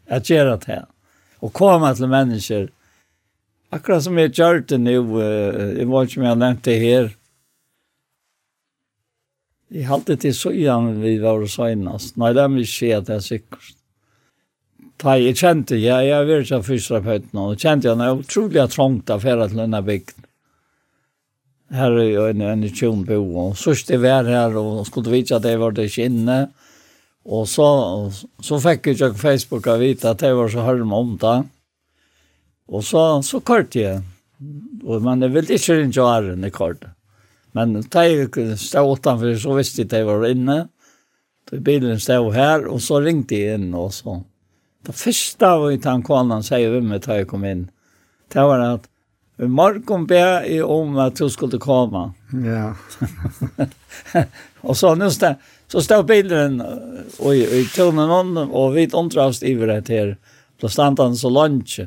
at gjøre det här. Och komma till människor. Akkurat som jeg gjør det nå, uh, jag var ikke med å nevne det här. Jag har alltid så igen vi var og søgnast. Nei, det vill se att det är sikkert. Ta, jeg kjente, jag, jeg var inte fysioterapeut fysioterapeuten, og kjente jeg, det er utrolig trångt av till til denne bygden Her er jo en en tjonbo, og och så det var her, og skulle vite at jeg var det inne Og så, så fikk jeg på Facebook å vite at jeg var så hørm om det. Og så, så kort jeg. Og, men jeg ville ikke ringe å æren i kort. Men da jeg stod utenfor, så visste jeg at jeg var inne. Da bilen stod her, og så ringte jeg inn. Og så. Det første av den kvanen sier vi med da jeg kom inn. Det var at i morgen ber jeg om at du skulle komme. Ja. og så nå stod jeg Så stod bilen och i tunnen honom och vi ontrast i det här på standarden så lunch.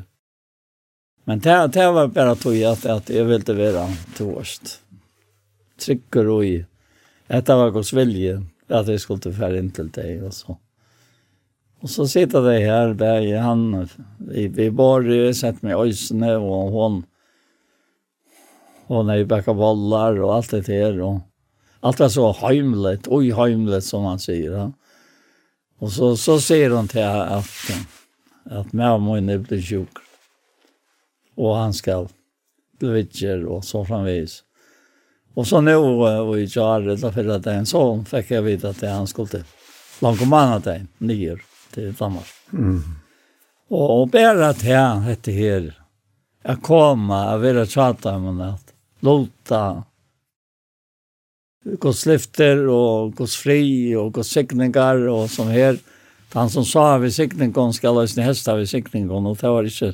Men det, det var bare tog att, at jeg ville vara tvåst. Trycker och i. Detta var Guds vilje att jag skulle färra in till dig och så. Och så sitter det här där han vi, vi bara sett med ösne och hon hon är ju backa bollar och allt det där och Allt är så hemligt oj hemligt som man säger. Ja. Och så, så säger hon till att, att mamma är blir sjuk. Och han ska till vitcher och så framvis. Och så nu och i Jarret där för att en son fick jag veta att han skulle till Lankomannatein, nyer till Danmark. Mm. Och, och bara att han heter här att komma, att vara tjata om att låta Guds lyfter og Guds fri og Guds sikningar og som her. Han som sa vi sikningon skal ha sin hesta vi sikningon og det var ikke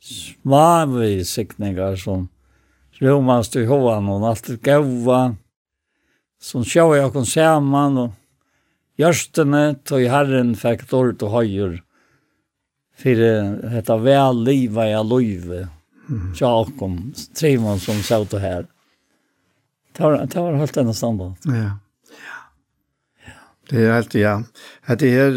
små vi sikningar som romast i hovan og alt er gaua som sjå jeg kon saman og gjørstene tog herren fikk dårlig til høyer for dette vel livet jeg løyve. Tja, Trimon som sa satt her. Det har, det har holdt denne standard. Ja. Det är helt, ja. Att det är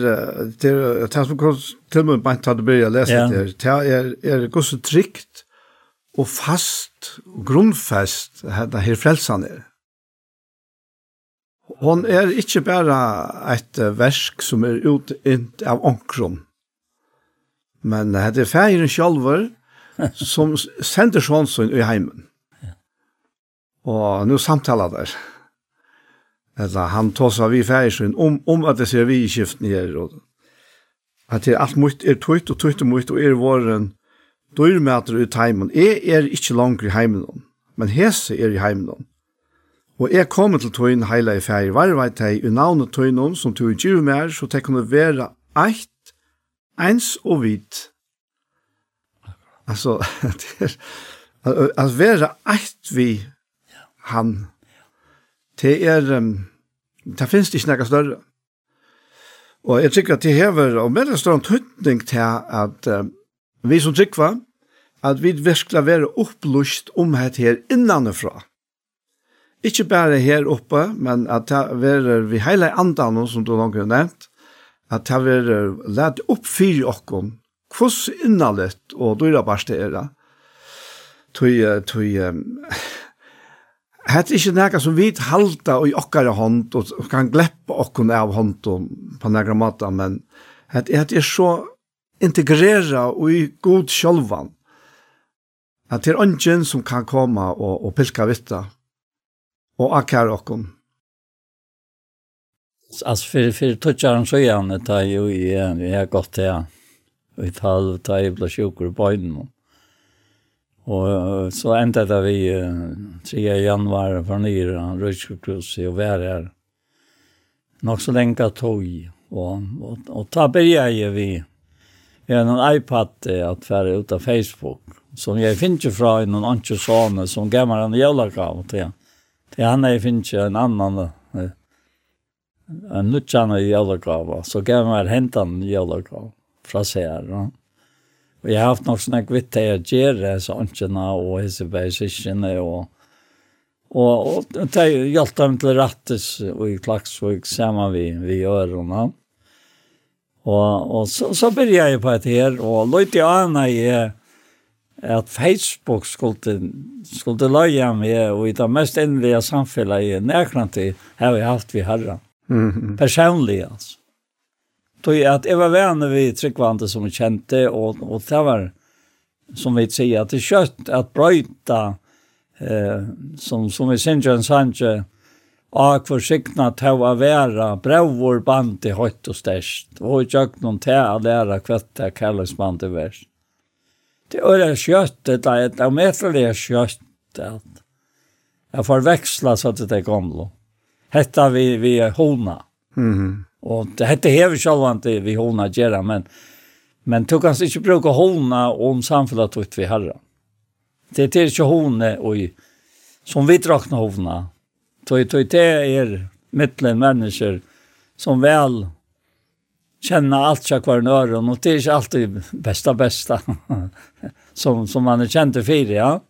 det er, det som kom til meg bare til å Det å lese ja. det, det är det går så tryggt och fast och grundfast denne her frälsan är. Hon är inte bara ett versk som er utint av onkron, men det är färgen själver som sender sånn i heimen. Og nå samtaler der. Eller han tåsa vi færsyn om, om at det ser vi i skiften her. Og at det er alt mot er tøyt og tøyt og mot og er våren dyrmæter i teimen. Jeg er ikke langt i heimen, men hese er i heimen. Og jeg kommer til tøyen heila i færi varvei teg i navnet tøyen om som tøy giv mer, så det kunne være eit, eins og hvit. Altså, det er, at være eit vi han. Det er, um, det finnes ikke noe større. Og jeg tykker at det hever, og med en større tøytning til at um, vi som tykker, at vi virkelig være opplyst om det her innanifra. Ikke bare her oppe, men at det være vi hele andan, som du langt har nevnt, at det være lett opp for oss, hvordan innanlett og dyrabarste er det. Tøy, tøy, Hetta er ikki nakar sum vit halda í okkara hand og kan gleppa okkum av handum på nakra mata, men hetta hetta er so integrera og í god sjálvan. At det er ungen som kan koma og, og pilka vitta og akkar okkum. Alltså för för touchar så igen det tar ju i jag har gått här. Vi tar ta ju blå sjukor på. Og så enda det vi 3. januar for nyere av Rødskjøkkrus i å være her. Nok så lenge tog. Og, og, og da begynte jeg vi en iPad at være ut av Facebook. Som jeg finner fra noen andre sånne som gav meg en jævlakav til. Til han jeg finner en annan en nutjane jævlakav. Så gav hentan jævlakav fra seg her. Ja. Og jeg har haft något sådana kvitt här att göra sådana och hissebärsischerna og, og, og det har hjälpt dem til rattes og i Klaxvik sammen vi, vi gjør öronen. Og, og så, så började jeg på et her, og løyte jeg gärna i at Facebook skulle, skulle løye mig og i det mest endelige samfunnet i närkant til har vi haft vi herre. Mm -hmm. Personligt alltså. Tog att jag var vän vi tryckvante som vi kände och, och det var som vi säger att det kött att bryta eh, som, som vi syns en sanche och försikna ta att vara bravor band i högt och störst och jag någon ta att lära kvätta kallas band i värst. Det är det kött det är ett omätliga kött att jag får växla så att det är gamla. Hetta vi, vi är hona. Mm Och det hette hever självan til vi hona gärna, men, men tog kan inte bruka hona om samfunnet tog vi herra. Det är ikke hona och som vi drakna hona. Tog, tog det är mittlen mennesker som väl kjenner allt seg hver nøren, og det er inte alltid bästa bästa som, som man er kjent til för, ja.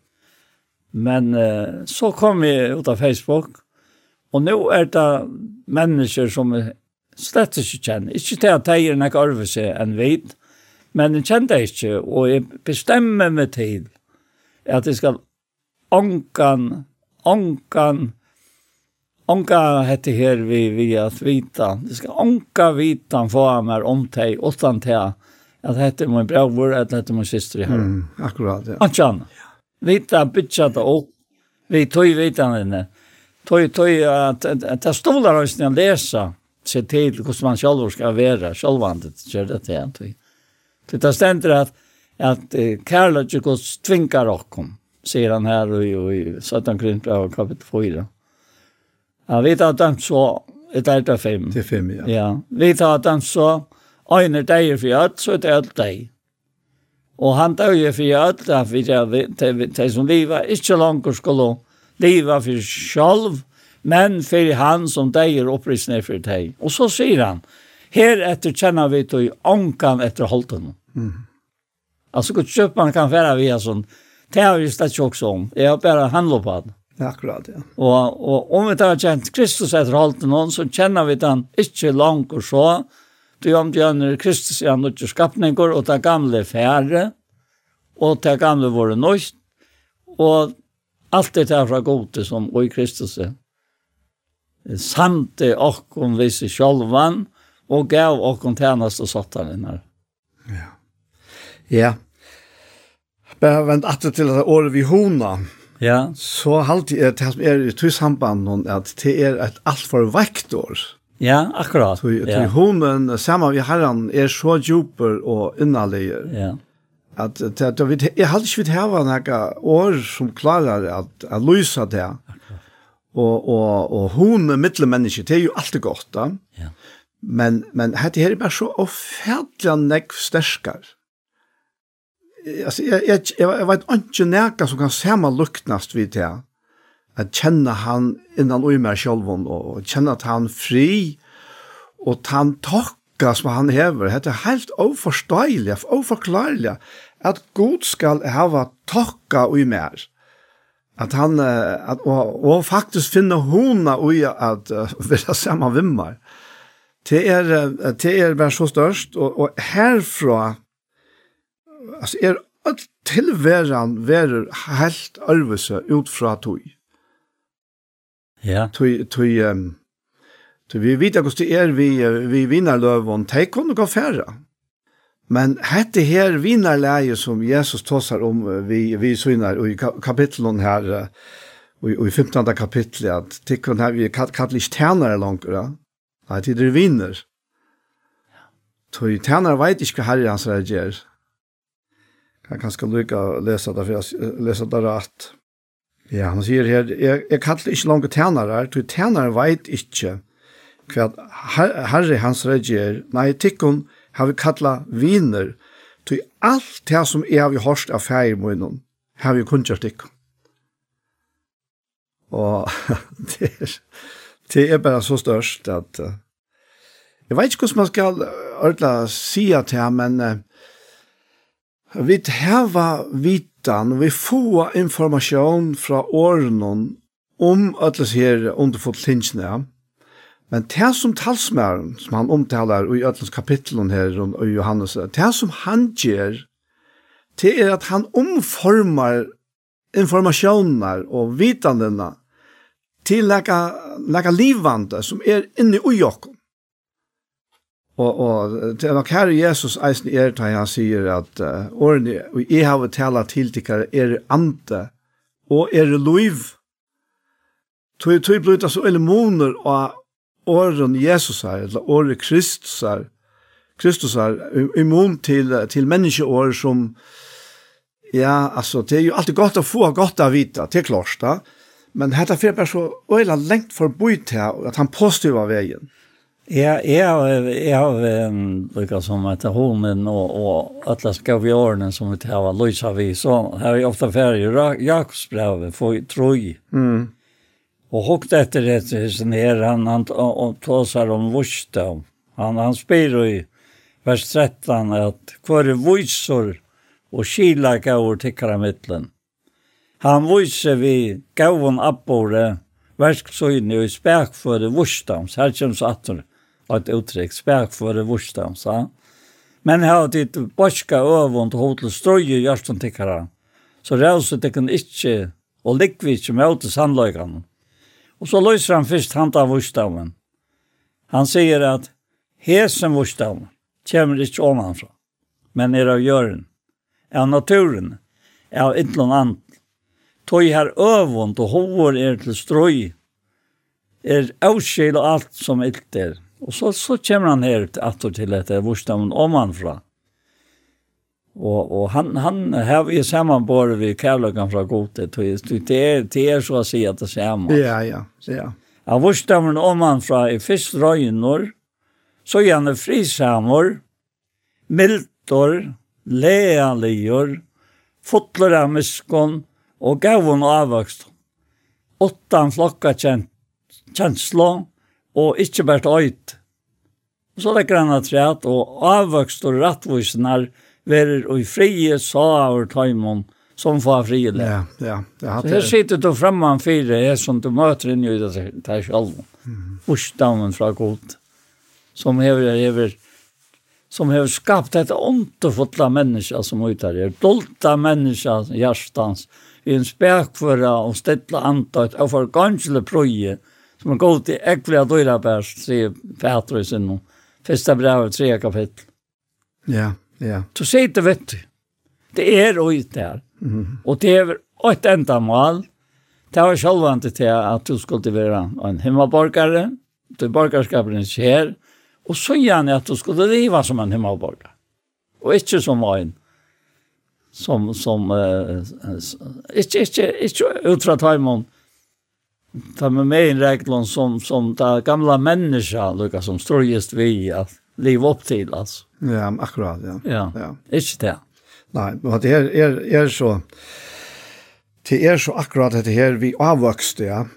Men eh, så kom vi ut av Facebook och nu är det människor som slett ikke kjenne. Ikke til at jeg er nek arve seg enn vid, men jeg kjente det ikke, og jeg bestemmer meg til at jeg skal ånkan, ånkan, ånka hette her vi, vi at vita, jeg skal ånka vita få av meg om teg, åttan teg, at hette min bror, at hette min syster i her. Mm, akkurat, ja. Anjan, vita bitcha det opp, vi tog vitanene, tog, tog at, at, at jeg stoler oss når jeg se til hvordan man selv skal være, selvvandet, gjør det til en tid. Det er stendt at, at kærlighet gods tvingar okkom, sier han her i, i 17 av kapitel 4. Ja, vi tar dømt så, et er det fem. Til fem, ja. ja. Vi tar dømt så, øyne deg for alt, så er det alt deg. Og han døg for alt, da vi, til, til, som livet, ikke langt skulle livet for selv, men för han som dejer upprisen för dig. Och så säger han, här efter känner vi till ankan efter holden. Mm. Alltså gott köp man kan färra via sån, det har vi stått också om. jeg har bara handlet på det. Ja, akkurat, ja. Og, og om vi tar kjent Kristus etter holden, noen, så kjenner vi den ikke langt og så. Du om du gjør Kristus er han ikke skapninger, og det gamle færre, og det gamle våre nøyst, og alt det er fra gode som og i Kristus er samte okkon visse sjolvan og gav okkon tjernast og sottarinnar. Ja. Ja. Bare vent atter til det året vi hona. Ja. Så halte jeg til som er i tysamband at det er et alt for vektor. Ja, akkurat. Så ja. honen sammen vi herren er så djuper og innaliger. Ja. At, at, at, jeg halte ikke vidt hava noen år som klarer at, at løse det og og og hon mittelmenneske det er jo alltid godt da. Ja. Men men hette her er bare så ofærlig nekk sterskar. Altså jeg jeg jeg, jeg vet ikke nærka som kan sama luktnast vid det. At kjenne han innan og mer meg og, kjenne at han fri og at han tokka som han hever. Det er helt overforståelig, overforklarelig at Gud skal hava tokka og mer. meg att han att och, och faktiskt finner hona och att uh, vilja samma vimmar. Det är det er vär så störst och och härifrån alltså är att tillväran verer helt örvelse ut fra tog. Ja. Tog tog um, tog vi vet hur det är vi vi vinner löven. Det kunde gå färra. Men hette her vinnerleie som Jesus tåsar om vi, vi synar i kapitlen her, og, og i 15. kapitlet, at tikkun her vi kallar ikke tænare langt, nei, det er vinner. Tøy tænare vet ikke hva herre hans reagerer. Jeg kan skal lykke å lese det, for jeg leser det rett. Ja, han sier her, jeg, jeg kallar ikke langt tænare, tøy tænare vet ikke hva herre hans reagerer. nei, tikkun har vi kalla viner, til alt det som jeg har hørt av feir har vi kun kjørt ikke. Og det er, det er bare så størst at uh, jeg vet ikke hvordan man skal ordentlig si til ham, men uh, vi heva vitan, vi får informasjon fra årene om alle disse underfotlingsene, ja Men det som talsmæren, som han omtalar i Øtlens kapitlen her og i Johannes, det som han gjør, det er at han omformar informasjoner og vitandene til leka, leka livvande som er inne i jokken. Og, og det er nok her Jesus eisen er til han sier at uh, årene, og jeg har tala til dere er ante og er loiv. Tøy tøy blut altså eller moner og åren Jesus er, eller året Kristus er, Kristus er immun til, til menneskeår som, ja, altså, det er jo alltid godt å få godt av vite, det er klart da, men dette er bare så øyla lengt forbi til at han påstyrer veien. Ja, jeg har brukt som at hornen og, og alle skal vi årene som vi tar av lysa vi, så har jeg ofte ferdig Jakobsbrevet for troi. Mm Og hokt etter det så her, han han och tåsar om vursdom. Han han spyr i vers 13 att kvar vujsor og kila gaur tikkara mittlen. Han vujse vi gavon appore verksøyne i spek for det. Her kommer så atter et uttrykk, spek for det. Ja? Men her har ditt borska øvund og hotel strøye hjertan tikkara. Så rauset det kan ikke, og likvi ikke møte sannløyganen. Og så løser han først han av vursdagen. Han sier at hesen vursdagen kommer ikke omanfra, men er av gjøren, av naturen, av et eller annet. Tøy her øvund og hovor er til strøy, er avskjel og alt som ilt er. Og så, så kommer han her at til etter vursdagen omanfra. Og, og han, han har vi sammanbord vid kærløkken fra godet. Det er, det er så å si at det samman. Ja, ja, ja. Han vurste man om han fra i fyrst røynor, så gjerne frisamor, mildor, lealior, fotler av miskon, og gavon og avvokst. Åttan flokka kjenslo og ikkje bært øyt. Så legger han at og avvokst og rattvisnar verer og i frie saur taimon som får frie det. Ja, ja. Det har det. Så her sitter du framman fyra är som du møter inn i det där selv. Mm. Urstammen från god som hever hever som hever skapt ett ontefulla menneske som utar det. Dolta menneske hjertans, i en spärkföra og ställa antat av for gansle proje som er god til ekvelig at døyra bæst, sier Petrus innom. Første brevet, tre kapittel. Ja. Yeah. Ja. Så sier det, vet du. Det er og ut der. Mm. Og det er et enda mål. Det var selvvandet til at du skulle være en himmelborgare. Du borgerskapen skjer. Og så gjerne at du skulle leve som en himmelborgare. Og ikke som en som som uh, ikke ikke ikke utra timon ta med meg en reglon som som ta gamla människa lukka som står just vi at leva upp till alltså. Ja, akkurat, ja. Ja, ja. inte det. Nej, men det är, är, är så det är så akkurat det här vi avvuxte, ja.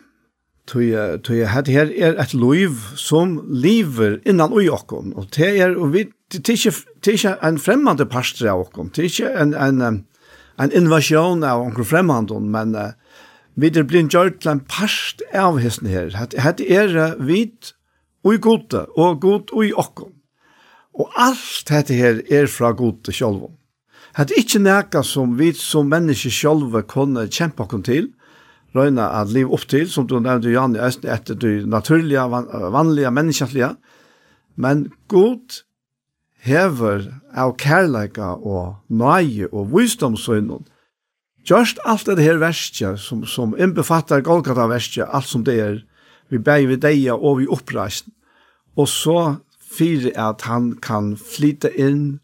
Tui, tui, det her er ett liv som lever innan och jakom. og det er og vi, det är inte, det är inte en främmande pastor av jakom. Det är inte en, en, en invasion av onkel fremmande men uh, vi er blind gjort til en parst av hesten her. Hette er uh, vit Ui gode, og god ui okkom. Og alt dette her er fra god til. Det er ikke noe som vi som mennesker sjølve kunne kjempe oss til, røyna at liv opp til, som du nevnte, Jan, etter du naturlige, vanlige, menneskelige, men god hever av kærleika og nøye og visdomsøynen. Just alt det her verste som, som innbefatter Golgata verste, alt som det er, vi bæg vi deia og vi oppreisen. Og så fyrir at han kan flyta inn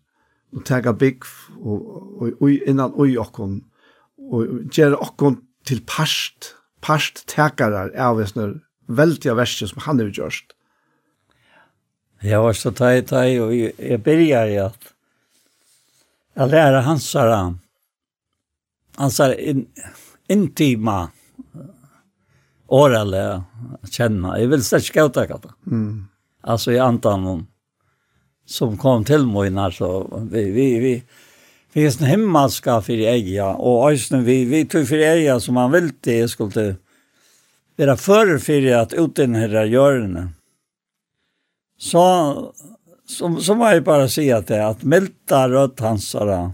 og tega bygg og, og, og innan ui okkon og gjere okkon til parst, parst tekarar av en veldig verset som han har gjort. Jeg var så teg, teg, og jeg byrjar i at jeg lærer hans her, hans her in, intima årele kjenna. Jeg vil slett ikke uttaka det. Mm alltså i antan som kom till mig när så vi vi vi vi är en himmelska för ägja och ösnen vi vi tog för ägja som man vill det. Skulle vara för för att ut den här görnen Så som som var ju bara säga att det att mälta rött hansara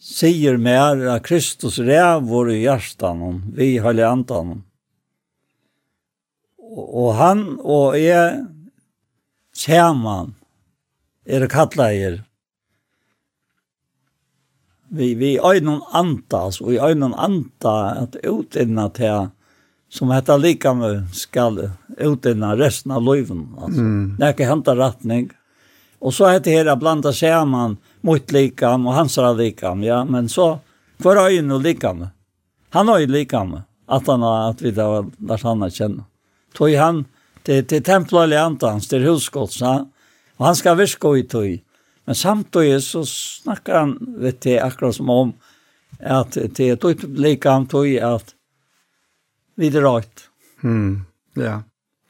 säger mer att Kristus räv vår hjärtan vi håller antan og han og jeg saman er kallaðir vi vi øynun antas og i øynun anta at utinna til som heter lika med skal utinna resten av løven altså. Mm. nekka henta retning og så hetta her at blanda saman mot likam og hansra likam ja men så for øyn og likam han øy likam at han har at vi da lars han kjenna tog han till, till templet eller antans, till husgodsna. Och han ska viska i tog. Men samtidigt så snackar han, vet det, akkurat som om att det är ett likam tog att vi är rätt. Mm, ja.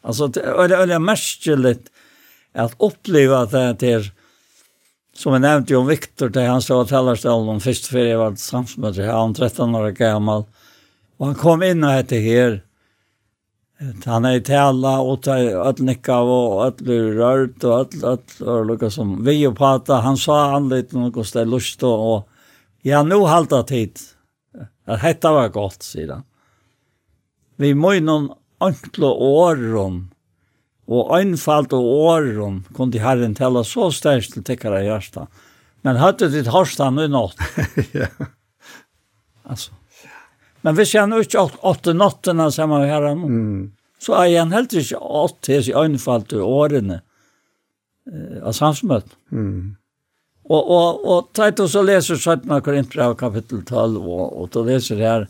Alltså, det är märkligt att uppleva att det är som jag nämnde om Viktor det han stod och talade om först för jag var samtidigt med han 13 år gammal. Och han kom in och hette här Han är tala och ödnicka og ödlur rørt, og öll, öll, og lukka som vi og pata, Han sa anlite något där lust og ja, nu halta tid. at hetta var godt, sier han. Vi må någon enkla åren og einfalt og åren kunde Herren tala så stärkt til täckare hjärsta. Men hadde ditt hörsta nu nått? ja. Altså. Men hvis jeg nå ikke åtte nattene sammen med herren, mm. så er jeg helt ikke åtte hans øynefall til årene eh, av samsmøtt. Mm. Og, og, og teit så leser 17 av Korintbrev kapittel 12, og, og da leser her,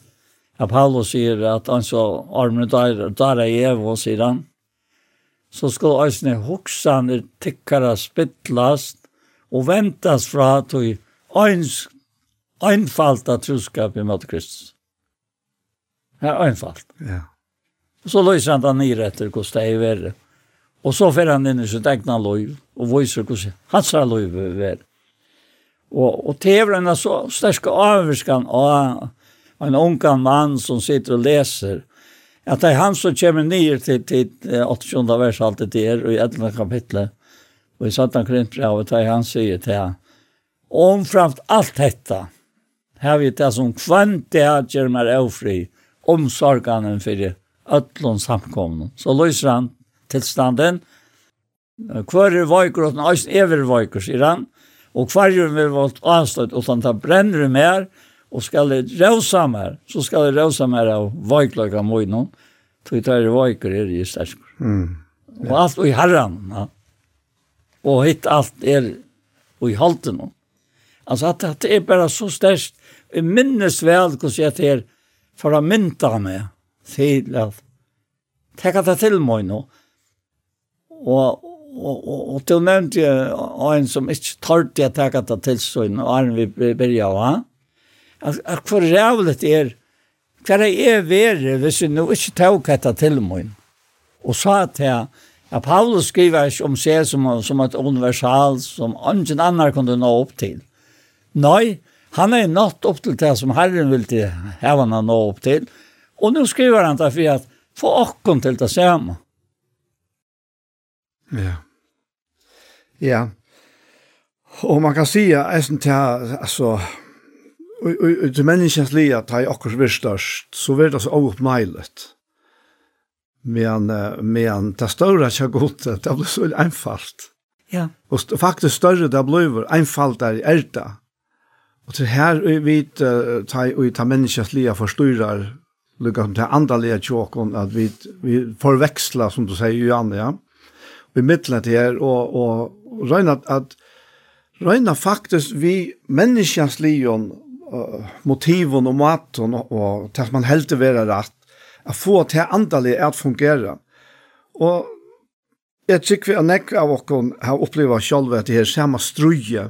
at Paulus sier at han så armen der, der er jeg, og sier han, så skal eisne hoksaner tikkara spittlast og ventas fra at du øynsk av troskap i mot Kristus. Ja, einfalt. Ja. Og så løser han den nere etter hvordan det er verre. Og så fer han inn i sitt egna løyv, og viser hvordan hans er løyv er verre. Og, og tever er så sterske avvirskan av en ungan mann som sitter og leser, at det er han som kommer nere til, til 28. vers alltid der, og i 11. kapitlet, og i 17. korintbrevet, det er han sier til han, omframt alt detta, har vi det som kvant det her gjør meg avfri, omsorganen for ødlån samkomne. Så løser han tillstanden. Kvar er vajkor åt en över vajkor, sier han. Og hver er vi vårt avstånd og han tar bränner mer og skal det råsa mer. Så skal det råsa mer av vajklaga mojnon. Så vi tar vajkor är det ju stärskor. Mm. Ja. alt alt i herran. Ja. Og hitt alt er i halten. Altså, at det er bara så sterkt. Jeg minnes vel, hvordan jeg det for å mynda meg til at teka det til meg nå. Og, og, og, og til nevnte jeg en som ikke tørte jeg teka det til seg og er vi begynner av han. At, at hvor rævlig det er, hva det er verre hvis jeg nå ikke tåk det til meg. Og sa til jeg, Ja, Paulus skriver ikke om seg som, som et universal som ingen annar kunne nå opp til. Nei, Han er nått opp til det som Herren vil til hevene han nå opp til. Og nå skriver han derfor at få åkken til det samme. Ja. Ja. Og man kan si at jeg synes til, altså, til menneskens liv at jeg akkurat blir størst, så blir det så åpneilet. Men, men det større er ikke godt, det blir så enfalt. Ja. Og faktisk større det blir, enfalt er det. Og til her vi tar og tar menneskets lia forstyrrar lukka som til andre lia tjåkon at vi, vi forveksla som du sier Johan, ja. Vi mittler til her og, og røyna at røyna faktisk vi menneskens lion uh, motiven og maten og, og til at man heldig være rett at få til andre lia at fungere. Og jeg tykker vi er nekka av okkon har oppleva selv at det her samme struje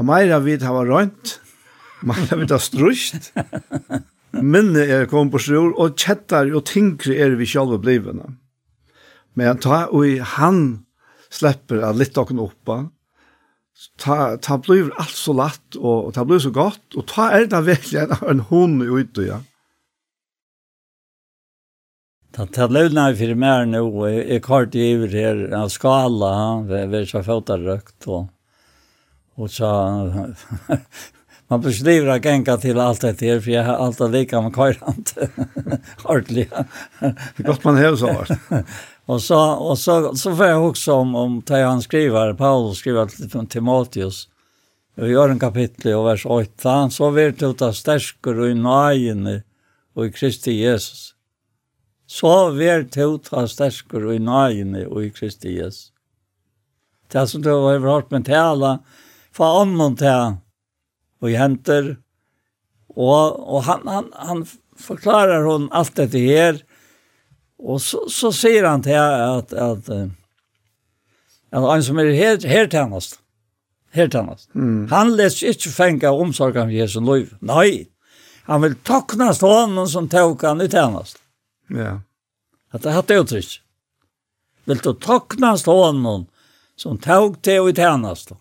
Og meira vid hava rønt, meira vid hava strust, minne er kom på sjur, og kjettar og tinkre er vi sjalve blivene. Men ta og han slipper at litt okken oppa, ta, ta blir alt så latt, og, ta blir så godt, og ta er det virkelig en, en hund ute, ja. Ta ta lövna fyrir mer nu, är kort i iver her, skala, vi er så fautar røkt, og Och så man beskriver att gänga till allt det här för jag har alltid det lika med kajrant. Ordentligt. Det gott man hör så vart. och så och så så får jag också om om det han skriver Paulus skriver till Timoteus. Och gör en kapitel och vers 8 så vet du ta stärker och i najen och i Kristi Jesus. Så vet du ta stärker og i najen och i Kristi Jesus. Det är som du har hørt med tala, på annan til og henter. Og, og han, han, han forklarer hon alt dette her. Og så, så sier han til at, at, at han som er her, her tjänast her tjennast, mm. han leser ikke fenga omsorgen av Jesu liv. Nei, han vil toknast honom som tåk han i tjennast. Ja. At det hatt uttrykk. Vil du toknast honom som tog til i tjennast.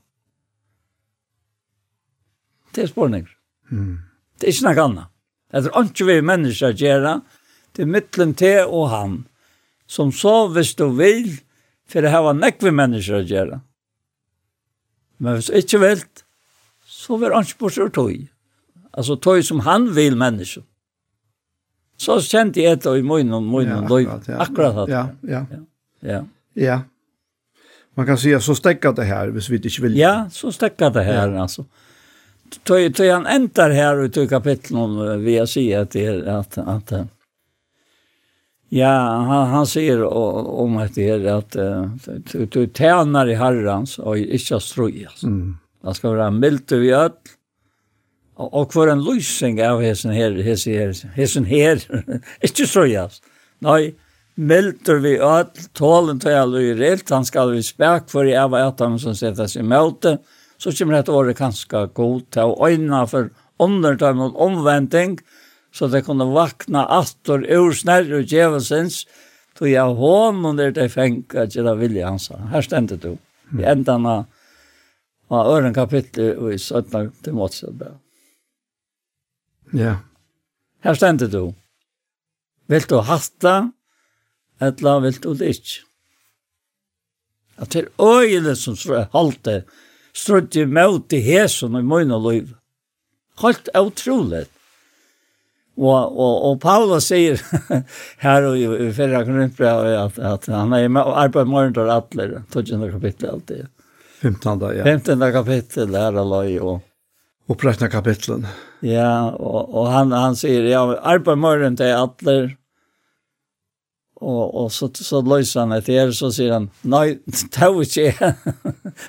Det er spørninger. Mm. Det er ikke noe annet. Det er ikke vi mennesker gjør det er mittlen til og han, som så hvis du vil, for det her var nekve mennesker gjør det. Men hvis du ikke vil, så vil han ikke bort tog. Altså tog som han vil mennesker. Så kjente jeg etter i munnen og munnen og ja, Akkurat det. Ja, ja. Ja. ja. Man kan säga så stäcka det här, hvis vi inte vill. Ja, så stäcka det här ja. alltså tog, tog han ändar här ut i kapitlet om vi har säger att det att, att ja, han, han säger om att det är att du, du tjänar i herrans och inte strujas. Mm. Det ska vara mildt vi öll och, och för en lösning av hessen här, hessen här, hessen här, inte strujas. Nej, mildt vi öll, tålen till alla i han ska vi späck för i av dem som sättas i möte, så kommer dette året ganske god til å øyne for undertøm og omventing, så det kunne vakna atter ur snærre og djevelsens, tog jeg hånden der det fengt at jeg vilja hans. Her stendte du. I endan av øren kapittel i 17. Timotsjøbø. Ja. Her stendte du. Vil du hasta, eller vil du det ikke? At det er øyne som halte, strutt i møte hesen i mine liv. Helt utrolig. Og, og, og Paulus sier her og i, i fyrra grunnbrev at, at han er med og arbeider morgen til atler, 12. kapittel alltid. 15. ja. 15. kapittel her og løy og Opprettna kapitlen. Ja, og, og han, han sier, ja, arbeid morgen til atler, og, og så så løser han etter, här så sier han nei, det nej tog inte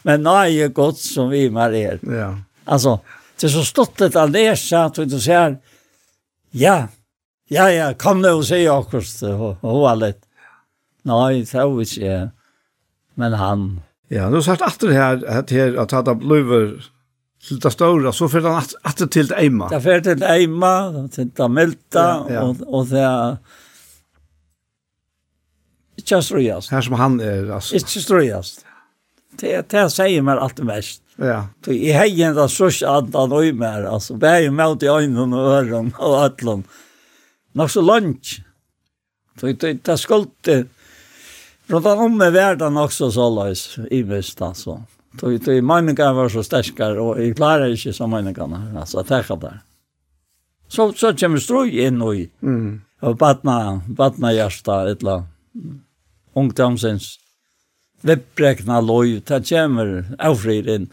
men nei er godt som vi med er. Ja. Alltså det är så stått stort att läsa att du säger ja ja ja kom nu och säg akust och och allt. Nej tog inte men han Ja, nu sagt att det här att här att hade blöver till det stora så för han att till Eima. Det för till Eima, till Melta och och det Ikke strøyast. Her som han er, altså. Ikke strøyast. Det, det sier meg alt mest. Ja. Så jeg har en ressurs at han øy mer, altså. Bæg med i øynene og ørene og øtlen. Nok så langt. Så det, det skulle... Rundt om med verden også så løs, i mest, altså. Så det, meningene var så sterkere, og jeg klarer ikke så meningene her, altså, det er der. Så, så kommer strøy inn og i. Mm. Og badna, badna hjärsta, et eller annet ungdomsens vipprekna loj, det kommer inn.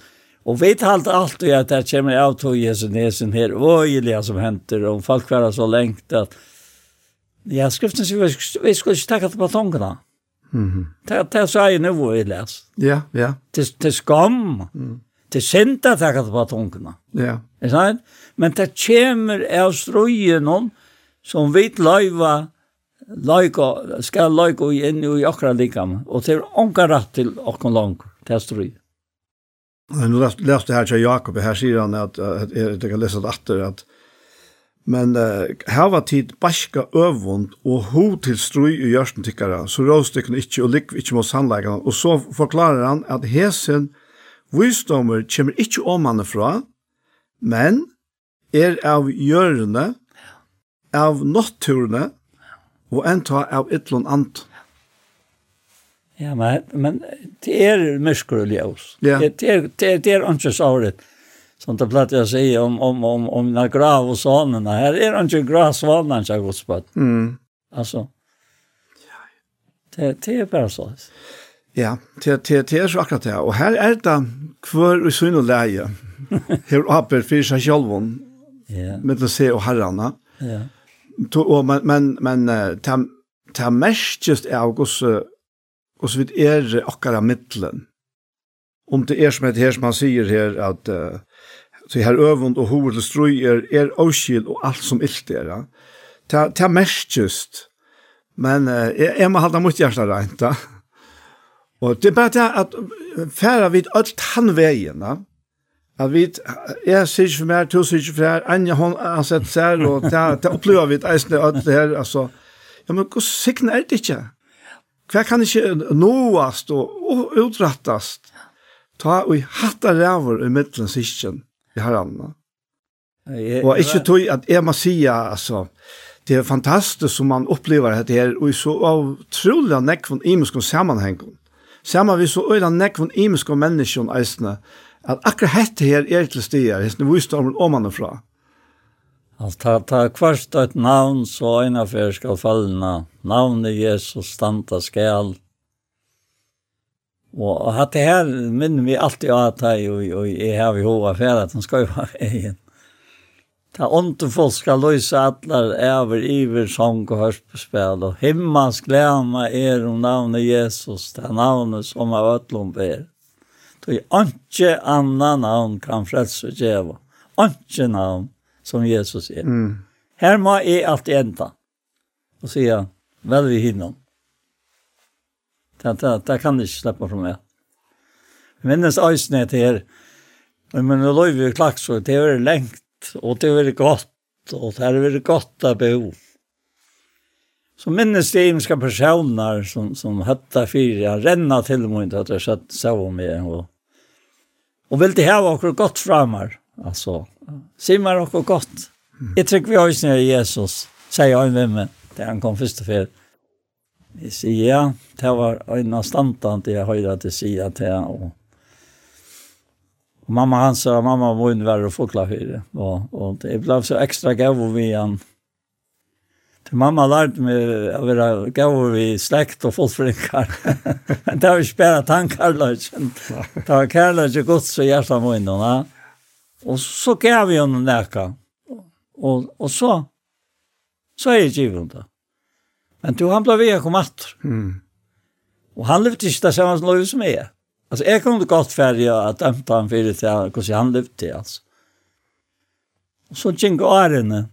Og vi talte alltid at det kommer av tog Jesu nesen her, øyeliga som henter, og folk var så lengt at Ja, skriften sier vi skulle ikke takke til batongerna. Mm -hmm. Det sa jeg nå, i les. Ja, ja. Til skam. Mm. Til synd at takke på tongene. Ja. Er sant? Men det kommer av strøyen som vi løyva Leiko, skal leiko inn i okra likam, og det er onka rett til okra lang, det Men Nu läste här till Jakob, här säger han att, att jag kan läsa det efter att Men uh, här var tid baska øvund och ho till strøy i gjørsten tikkara, så råstykken inte och lik inte mot sannleggene. Och så förklarar han att hesen visdomar kommer inte om man fra, men er av gjørende, av nåtturene og enn ta av ytlun ant. Ja, men, men det er mørker og ljøs. Ja. Det, er, det, er, det er ikke såret. Som det platt jeg sier om, om, om, om na grav og sånene. Her er ikke grav svanene, ikke godspøtt. Mm. Altså, det, det er bare sånn. Ja, det, det, det er så akkurat det. Og her er det hver og sunn og leie. Her oppe for seg sjølven. Ja. Med å se og herrene. Ja to, og, men, men, men uh, det mest just er hvordan hvordan vi er akkurat middelen. Om det er som et her som han sier her, at uh, så her øvund og hoved og strøyer er avskil og alt som ilt er. Ja. Det er mest just. Men uh, jeg, jeg må halda mot hjertet rent da. Og det er bare det at færa vi alt han veien, ja at vi, jeg sier ikke for meg, to sier ikke for för Anja hon har sett seg, og det, det opplever upplever vi eisende allt det her, altså. ja men hvor signa er det ikke? Hva kan inte nåast og utrattas. Ta och hatta ræver i mitten sisten. i herrene. andra. Och inte tog at jeg må si, altså, det er fantastisk som man opplever det her, og i så utrolig nekk von imiskon sammenhengen. Samma vi så öjla nekk von imiskon människor eisne at akkurat hette her er til stier, hesten visdommen fra. Altså, ta, ta kvart et navn, så en affær skal fallna. Navnet Jesus standa skal. Og at det her minner vi alltid av at jeg, og, og jeg har vi hova affær, at han skal jo ha egen. Ta ånden folk skal løse atler, over, iver, sång og hørspespel, og himmelsk glema er om navnet Jesus, det er navnet som er øtlom ber. Tog ikke annan navn kan frelse djeva. Ikke navn som Jesus er. Mm. Her må jeg alltid enda. Og sier, vel vi hinnom. Det, det, det kan jeg ikke slippe fra meg. Jeg minnes øyne til her. Men nå lov vi klart så, det er lengt, og det er godt, og det er godt å bo. Så minnes de imenska personer som, som høtta fyra, renna til meg, at jeg satt seg om meg, og og vil det ha okkur godt framar. Altså, simmar okkur godt. Jeg trykker vi høysene av Jesus, sier han med meg, det han kom først og fyrt. Jeg sier ja, det var en av standant jeg høyre at jeg sier til han. Og, og mamma hans sa, mamma må hun være og fokla høyre. Og, og det ble så ekstra gav vi han. Til mamma lærte meg å være gav i slekt og fullfrinkar. Men det var ikke bare tankarløsjen. Det var kærløsjen gods og hjertet må inn. Og så gav vi henne nækka. Og, og så, så er jeg givet det. Men du, han ble ved å komme atter. Mm. Og han levde ikke det samme som lov som jeg. Altså, jeg kunne godt ferdig og dømte han for det til hvordan han levde til, altså. Og så gikk årene.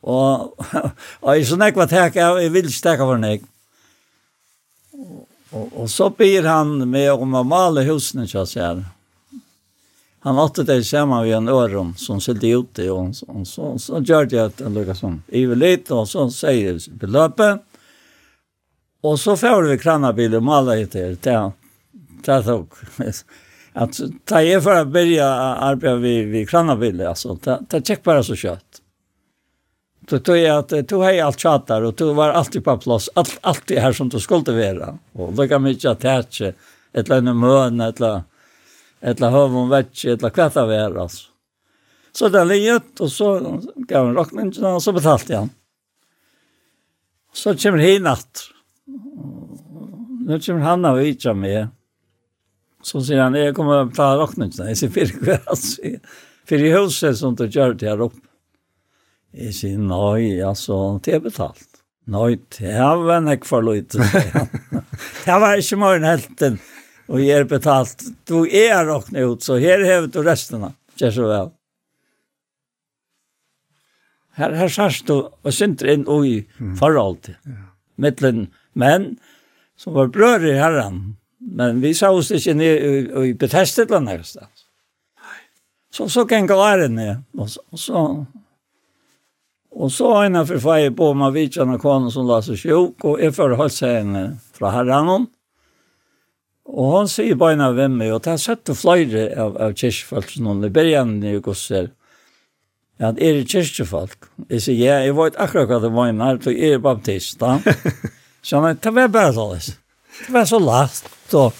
Og, og jeg så nekva tek jeg vil ikke teka for nek. Og, og, og så byr han med om å male husene, så sier Han åtte det sammen ved en øron som sitte ute, og, og så, så gjør det at han lukket sånn. Jeg vil litt, og så sier jeg beløpet. Og så får vi kranabil og maler etter, det er det tok. At det er for å begynne å arbeide ved, ved kranabil, altså, det, det tjekk bare så kjøtt. Så tog jag att tog hej allt chattar och tog var alltid på plats, allt alltid här som du skulle vara. Och då kan mycket att hatche ett lönne mön ett la ett la hov om vetch ett la kvatta vara alltså. Så den ligget och så gav han rockningen och så betalte han. Så kommer det natt. Nu kommer han och vitsa med. Så säger han, jag kommer att betala rockningen. Jag ser för kväll. För i huset som du gör det här uppe. Jeg sier, nei, altså, det er betalt. Nei, det var nek for løyte. det var ikke morgen helten, og jeg er betalt. Du er råkne ut, så her hever du resten av. Så vel. Her, her sørst du, og synter inn og i forhold til. Mittlen menn, som var brød i herren, men vi sa oss ikke ned og i betestet eller sted. Så, så kan jeg gå ned, og så, og så Og så har jeg för fej på med vidtjene kone som la seg sjuk, og jeg får holdt seg henne fra herren Och hon säger bara en av vem mig det har sett och flöjde av, av kyrkfolk som hon i begynner i gosser. Ja, det är det kyrkfolk. Jag säger, ja, jeg vet akkurat hva det var innan, då er baptist, da. Så han, det var bare så. Det var så last. Och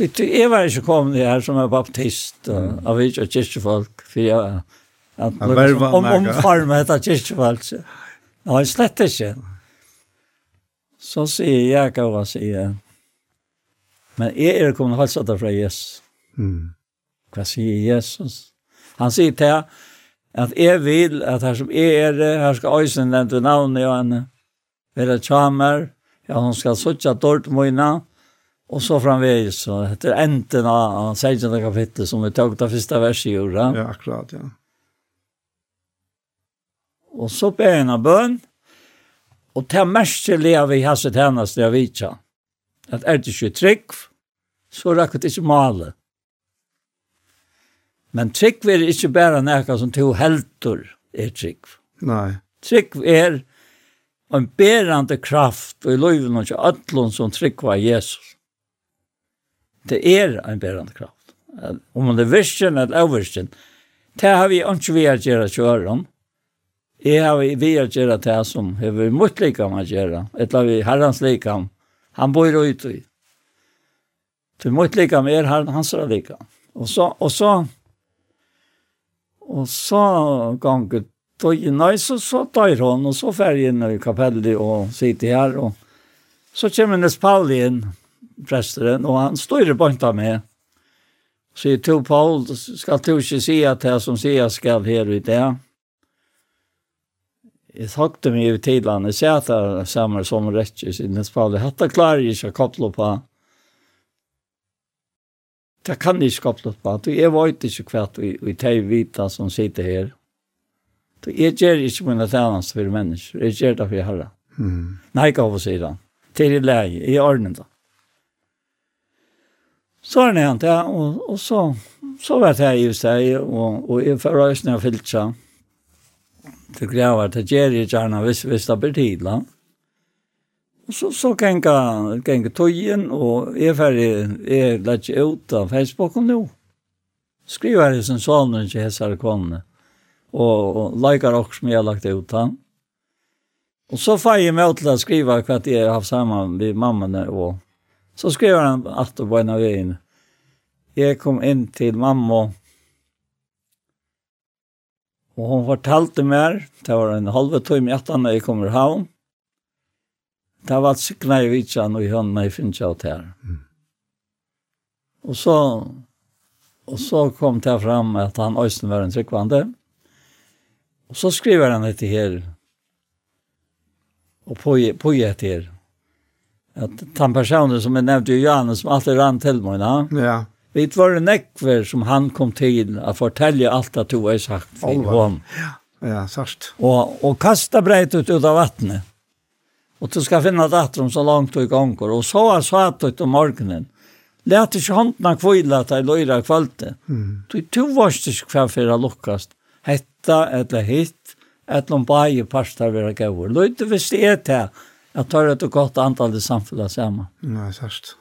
jeg var ikke kommet her som er baptist og av kyrkfolk för jag At man om, omforma detta kyrkvalse. Nei, slett ikke. Så sier jeg hva han sier. Men jeg er kommet halsa det fra Jesus. Mm. Hva sier Jesus? Han sier til at jeg vil at her som jeg er, her skal øysen den til navnet og henne. Være tjamer, ja, hun skal suttja dårlig møyna, og så framvegis, så heter enden av 16. kapittel som vi tog det første verset i jorda. Ja, akkurat, ja. Og så ber han av bøn, og det merkelige vi har sett hennes det jeg vet ikke. At er det ikke trygg, så rekker det ikke male. Men trygg er ikke bare noe som to helter er trygg. Nei. Trygg er en berande kraft og i løyven og ikke ødlån som trygg var Jesus. Det er en berande kraft. Om det er virkelig eller overvirkelig, det har vi ikke ved å gjøre kjøren. Jeg har vi å gjøre det som jeg vil mot like om å gjøre. Etter vi herrens like om. Han bor ute i. Til mot like om er herren hans like Og så, og så, og så ganger døgn, nei, så, så tar hun, og så fer jeg inn i kapellet og sitter her, og så kommer Nes Pauli inn, presteren, og han står i bønta med, sier to Paul, skal du ikke si at det som sier skal her i det, Jeg sagte mig i tidligere, jeg ser at det er samme som rettjes i den spallet. dette klarer jeg ikke å koble på. Det kan jeg ikke koble på. Jeg vet ikke hva vi, vi tar vita som sitter her. Jeg gjør ikke mine tjenester for mennesker. Jeg gjør det for herre. Mm. Nei, gav å si det. Til i leie, i ordning da. Så er det hent, ja, og, og så, så var det jeg i seg, og, og jeg forrøsene og fyllt seg til grævar til Gjeri gjerne hvis, hvis det blir tid. da. Og så, så genga, genga tøyen, og jeg er jeg er lett ut av Facebook nå. Skriver jeg som sånn ikke hessere kvannet, og, og leker også som jeg har lagt ut han. Og så får jeg meg til å skrive hva jeg har haft sammen med mammene, og så skriver han at det var en av veien. Jeg kom inn til mamma, og Og hon fortalte meg, det var en halve tøym i etter når jeg kom i havn, det var sikna i vitsan og i hånden jeg finnes av det her. Og så, og så kom det fram at han øysten var en tryggvande, og så skriver han etter her, og på, på etter her, at den personen som jeg nevnte i Johannes, som alltid rann til meg, ja, Vi var en ekver som han kom til å fortelle alt at du har sagt for oh, hon. Ja, ja sørst. Og, og kasta breit ut ut av vattnet. Og du skal finne datteren så langt du i gonger. Og så har satt ut om morgenen. Lät ikke håndene kvile at jeg løyre kvalte. Mm. Du du varst ikke hva for å lukkast. Hetta eller hitt, eller om bare parster vil ha gøver. Løyte hvis det er til at tar et godt antall i samfunnet sammen. Nei, sørst.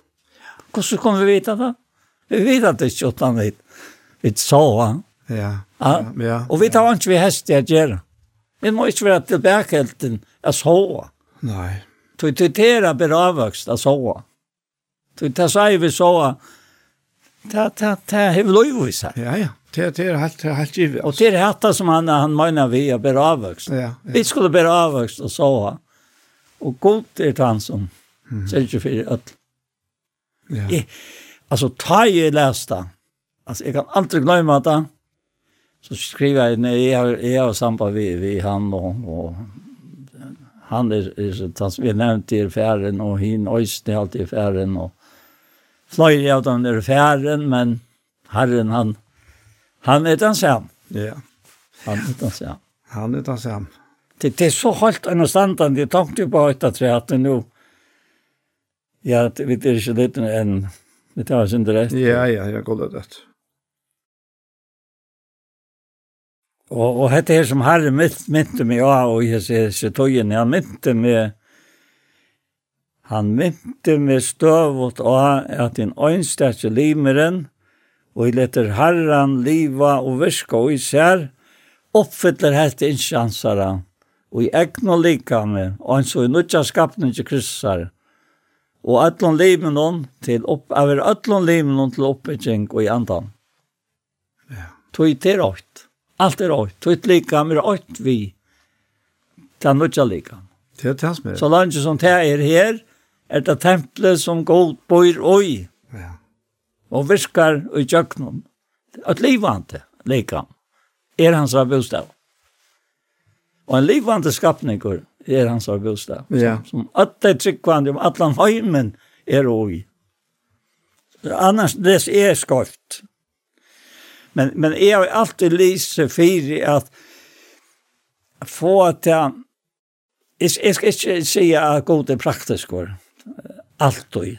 Hvordan kommer vi vite det? Vi vet at det ikke utan vi, vi sova. Ja, ja, ja. Og vi tar ikke vi hest i å gjøre. Vi må ikke være tilbake helt til å sove. Nei. Du titterer bare avvøkst å sove. Du tar seg vi sove. Ta, ta, ta, hev lov i seg. Ja, ja. Det är det helt helt givet. Og det er detta som han han mener vi är beravväxt. Ja, ja. Vi skulle beravvokst og sove. Og Och er det han som mm. ikke for at Ja. Alltså ta i lästa. Alltså jag kan aldrig glömma det. Så skriver jag när jag har jag har samband vi vi han och, och han är är tas vi nämnt i färden och hin det alltid i färden och flyger av den i färden men Herren han han är den sam. Ja. Han är den sam. Han är den sam. Det, det är så helt annorlunda. det tänkte på att det är att nu Ja, vi är inte lite en Det tar sin rätt. Ja, ja, jag går det. Og, og dette her som Harry mynt, mynte meg av, og jeg ser seg tøyen, han mynte meg, han mynte meg støvot av at en øynstætje limeren, og jeg letter Herren liva og virka og især, oppfyller dette innsjansere, og i egn og lika med, og han så i nødja skapning til Kristus og ætlån livet hon til opp, over ætlån livet hon til oppbygging og i andan. Ja. Tøy til rått. Alt er rått. Tøy til lika, mer rått vi. Det nødja lika. Det er det som er. Så langt som det er her, er det tempelet som god bor oi. Ja. Og virkar i jøknum. At livvante lika er hans av bostav. Og en livvante skapninger er hans bostad. Ja. Som att det tryggvande om Atlan Heimen är oi. Annars det är skoft. Men men är har alltid lyst för att få att jeg, jeg skal ikke si at god er praktisk Alltid.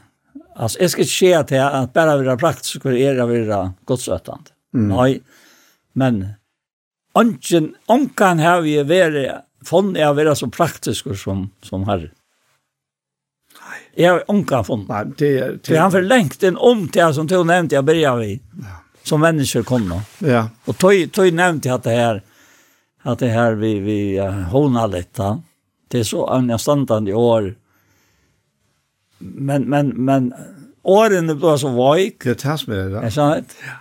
Alltså jag ska inte säga att jag bara vill være praktisk er är være godsøttende. Mm. Nej. Men Ongen, ongen har vi vært fond er å være så praktisk som, som herre. Jeg har unga fond. Nei, det er... Det... han for lengt inn om til det som du nevnte jeg börjar vi. Ja. Som mennesker kom nå. Ja. Og tog, tog nevnte jeg at det her, at det her vi, vi uh, hona litt da. Det er så annerledes i år. Men, men, men årene blir så vajk. Det er det som er det. Jag sa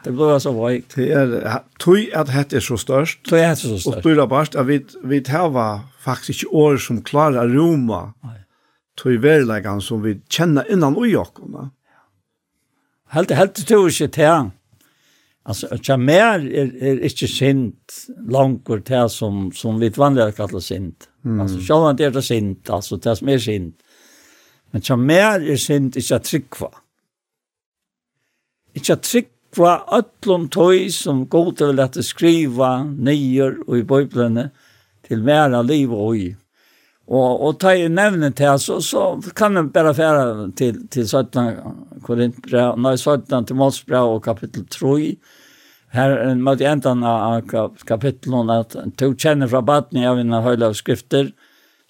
Det blir så vajk. Det er, tog at hette er så størst. Tog at hette er så størst. Og tog at bare, at vi, vi tar faktisk ikke år som klarer Roma. Tog verleggen som vi kjenner innan ui okkona. Helt, helt tog ikke til Alltså att jag mer är är inte sint långt kort som som vi vanliga kallar sint. Mm. Alltså själva det är det sint alltså det som är sint. Men jag mer är sint inte att tryckva. Ikke at trykva ötlun tøy som god vil at skriva nyer og i bøyblene til mera liv og i. Og, og ta i nevnet til, så, så kan en bare færa til, til 17 Korintbrev, nei, 17 til Målsbrev og kapittel 3, Her er en måte endan av kapitlen at to kjenner fra baden av en høyla av skrifter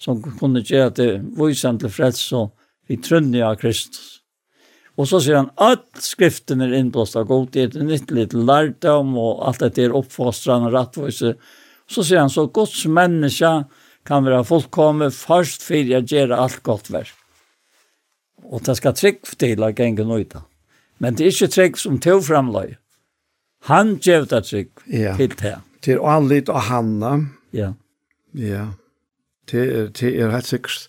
som kunne gjøre at det viser til freds og vi trunner av Kristus. Og så sier han at skriften er innblåst av godhet, nyttelig lærdom og alt dette er oppfostrende rattvise. Så sier han så Guds menneske kan være fullkomme først for jeg gjør alt godt verk. Og det skal trygg til å gjenge nøyda. Men det er ikke trygg som til fremløy. Han gjør det trygg ja. til det. Til anlitt av Hanna. Ja. Ja. Det er, det er helt sikkert.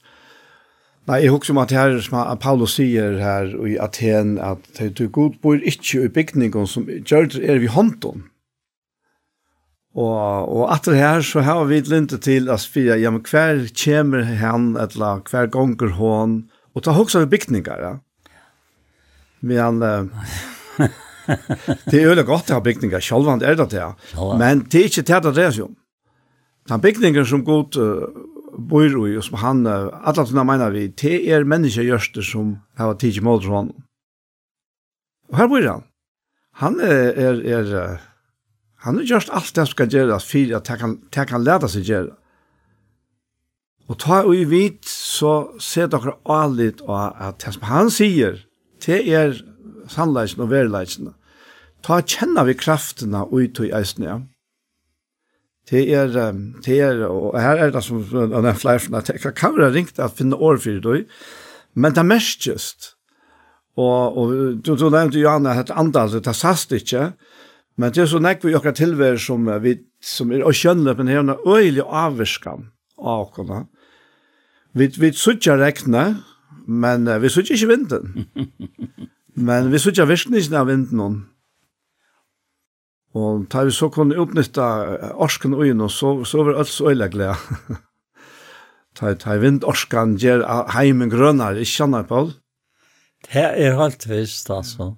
Nei, jeg husker om at her, som Paulus sier her i Aten, at det er god bor ikke i bygningen som gjør det er vi hånden. Og, og at det her, så har vi linte til at vi, ja, men hver kommer han, eller hver gonger hon, og ta også vi bygninger, ja. Men uh, det er jo godt å ha bygninger, selv om det er det, ja. Men det er ikke det det er det, jo. Den bygningen som god uh, bor i, og som han, alle som mener vi, det er mennesker gjørste som har tid til mål til han. Og her bor han. Han er, er, er han har er gjort alt det som skal gjøres, for at han, han kan lære seg gjøre. Og ta og i vit, så ser dere alit av at det som han sier, det er sannleisen og verleisen. Ta kjenner vi kraftene ut i eisene, ja. Det är det er, og her er det som den flashen att det kan være ringt at finne år for det. Men det er mest just. Og, og du du nämnde ju Anna att antalet det er sast ikke, Men det er så näck vi akkurat tilvære som vi som er å känner men här en øyelig avskan av kunna. Vi vi söker rekne, men vi söker ikke vinden. men vi söker visst av vinden. Og da vi så kunne utnytta orsken og så, så var alt så øyla glede. da, da vind orsken gjør heimen grønner, ikke kjenner på det. Det er helt visst, altså.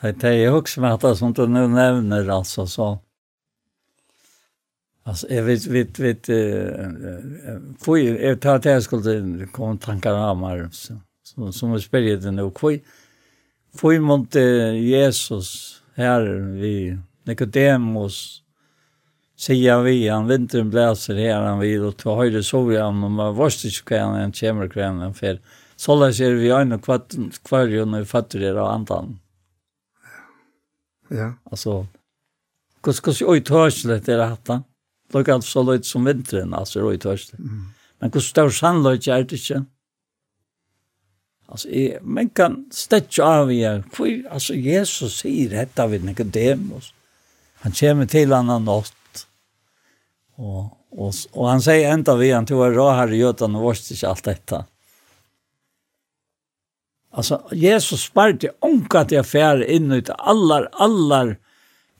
Det, det er jo også med det som du nå nevner, altså, så. Altså, jeg vet vet vet får ju jag tar det skulle komma tankar meg, så så, som vi spelar det nå. Hvor får mont Jesus her vi Nicodemus sier vi han vinteren blæser her han vil og till høyre så vi han och man varste ikke hva han kommer kvällen för så la ser vi en och kvart kvar ju när fattar det av antan. Ja. altså Alltså kus kus oj törslet det detta. alt så løyt som vintern alltså oj törslet. Men kus stor sannolikt er det inte. Alltså jeg, men kan stäcka av er. För alltså Jesus säger detta vid Nicodemus. Han kommer till annan natt. Och och och han säger ända vi han tog være här i Götan og vårst ikke allt detta. Alltså Jesus sparte onka till affär in ut allar allar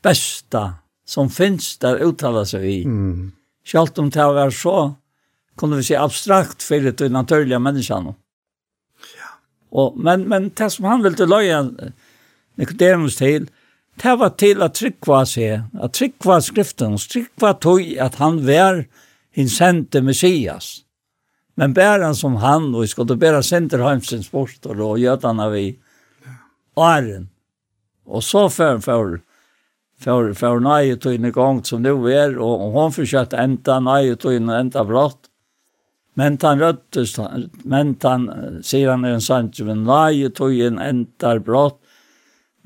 bästa som finns där uttala sig i. Mm. Självt om det var så kunde vi se abstrakt för det naturliga människan. Mm Och, men, men det som han ville löja Nicodemus till, det var till att tryckva sig, att tryckva skriften, och tryckva tog att han var en Messias. Men bäran som han, och vi skulle bära senterheimsens bortor och gödarna vi åren. Och så för för för för nej tog in igång som nu är och, och hon försökte ända nej tog in ända brott. Men han röttes, men han, säger han i en sannsyn, men nej, tog en endar brott.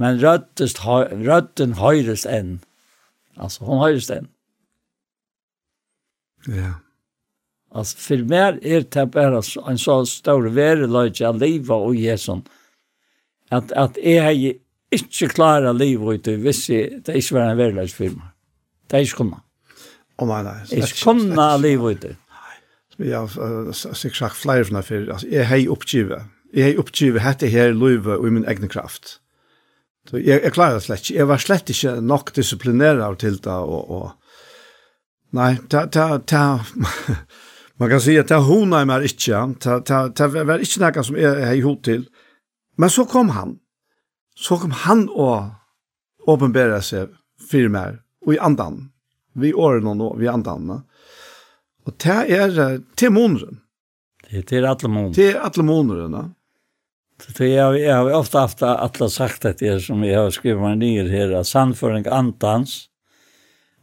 men rødtes, rötten høyres än. Alltså, hon høyres än. Ja. Altså, for meg er det bare en så stor vereløyde av och og sån. Att, att jag har ju inte klarat livet ut, hvis jeg, det ikke var en vereløyde firma. meg. Det er ikke kunne. Å oh, nei, nei. Jeg kunne livet ut vi har sikkert sagt flere fra før, altså, jeg har oppgivet. Jeg har oppgivet dette her løyve og min egen kraft. Så jeg, jeg klarer det slett ikke. Jeg var slett ikke nok disiplineret til det, og, og Nei, ta, ta, ta, man kan si at det hona i meg ikke, ta, ta, ta var ikke noe som jeg har gjort til. Men så kom han. Så kom han og åpenbæra seg for meg, og i andan, vi årene nå, vi andan. Og det er til måneden. Det er alle måneren. Det er alle måneren, ja. Så jag jag har ofta haft alla sagt at det som jag har skrivit mig ner här att sannföring antans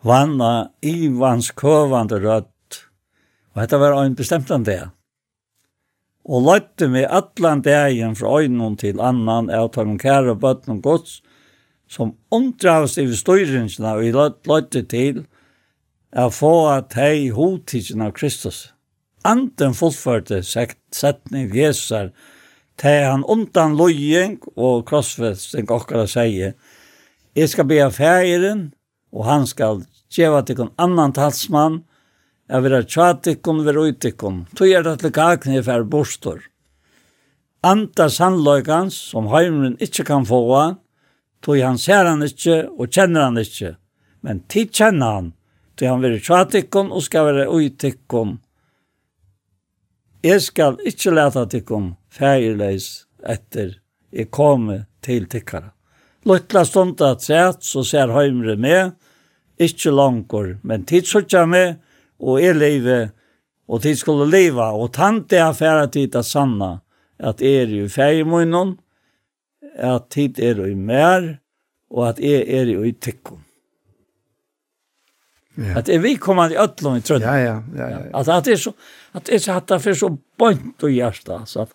vanna Ivans kövande rött. Och detta var en bestämt an det. Och låtte mig allan dagen fra øynene til annan av de kære bøtten og gods som undravs i styrelserna og i løtte til, er få at hei hodtidsen av Kristus. Anten fullførte setning Jesar, til han undan løying og krossfesting okkara seie, jeg skal be av fægeren, og han skal tjeva til en annan talsmann, jeg vil ha tjatikon ver utikon, tog er det til kakne fær bostor. Anta sannløykans, som heimren ikkje kan få, tog han ser han ikkje og kjenner han ikkje, men tid kjenner han, til han vil tja tikkun og skal være ui tikkun. Jeg skal ikkje leta tikkun feirleis etter jeg komme til tikkara. Luttla stund at sett, så ser heimre med, ikkje langkor, men tidsutja med, og er leve, og tid skulle leva, og tante er færa tid at sanna, at er jo feirmunnen, at tid er jo mer, og at er jo i tikkun. Yeah. Att det vi kommer i öllon i trött. Ja, ja, ja, ja. Alltså att det är så att det är så att det är så bänt och hjärta så att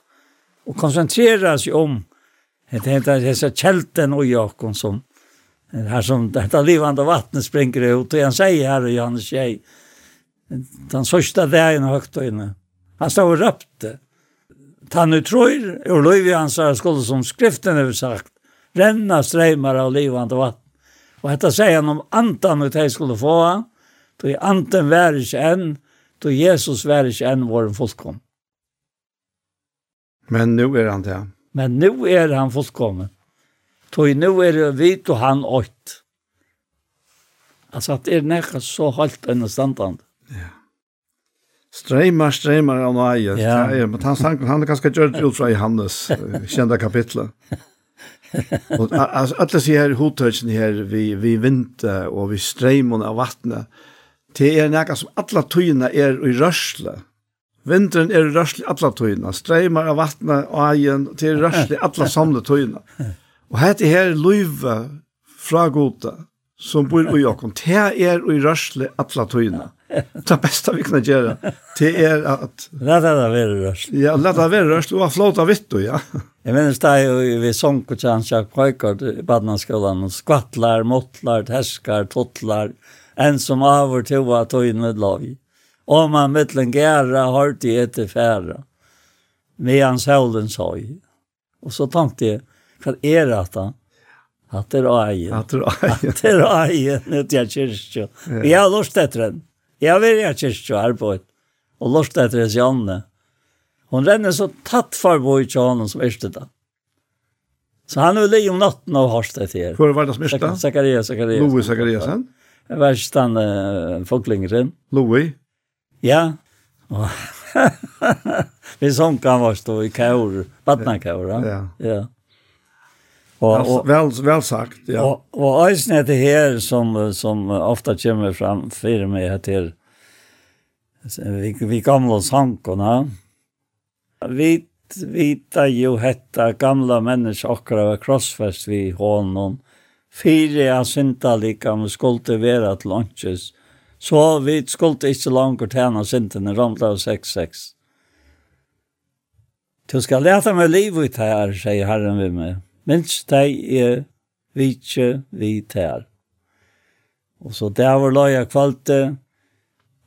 och koncentrera sig om det heter det så kälten och jakon som här som detta livande vattnet springer ut och han säger här i Johannes tjej den sista dagen högt och inne. Han stod och röpte. Tannu tror, och löjv hans skulle som skriften har sagt, renna strömmar av livande vatten. Och detta säger han om antan och det skulle få han då i anten vær ikke enn, då Jesus vær ikke enn vår fullkom. Men nu er han det. Men nu er han fullkommen. Då nu er det vi og han åt. Alltså att det er näka så halt enn standand. Ja. Streimar, streimar av nøye. Ja. ja. Men han, han, han er ganske gjørt ut fra Johannes, kjente kapitlet. og alle sier her, hodtøkene her, vi, vi vinter og vi streimene av vattnet, Det er nekka som alla tøyina er i rørsle. Vinteren er i rørsle alla tøyina. Streimar av vattnet og agen, det er i rørsle alla samle tøyina. Og hette her løyve fra gota som bor i okkom. Det er i rørsle alla tøyina. Det beste vi kan gjøre, det er at... Lata det være rørsle. Ja, lata det være rørsle, og flåta vitt, ja. Jeg minnes det er jo vi sånn og tjansjak prøykert i badnanskolan, skvattlar, mottlar, terskar, tottlar, en som avur toa med lov. Og man mittlen gæra hardt i etter færa, medan solen søg. Og så tenkte jeg, hva er det da? At det er eien. At det er eien. At det er eien ute i kyrkjø. Jeg har lyst etter den. Jeg har vært i kyrkjø arbeid. Og lyst etter hans Janne. Hon renner så tatt for forboi til honom som yrste da. Så han ville li om natten og harst etter her. Hvor var det som yrste? Zakaria, Zakaria. Louis Zakariasen? Ja. Jeg var ikke den uh, folklingeren. Louis? Ja. Og vi sånn kan var stå i kaur, vattnakaur, ja. Ja. ja. Og, og, vel, vel sagt, ja. Og, og eisen det her, som, som ofta kommer fram, fyrir meg etter vi, vi gamle sankona, vi vita jo hetta gamla mennesker akkurat var krossfest vi hånden, Fyre av synda lika om vi skulle være til lunches. Så vi skulle ikke langer tjene synden i Romla 6.6. Du skal leta meg liv ut her, sier Herren ved meg. Minst deg er vitje vi her. Og så der var løya kvalte,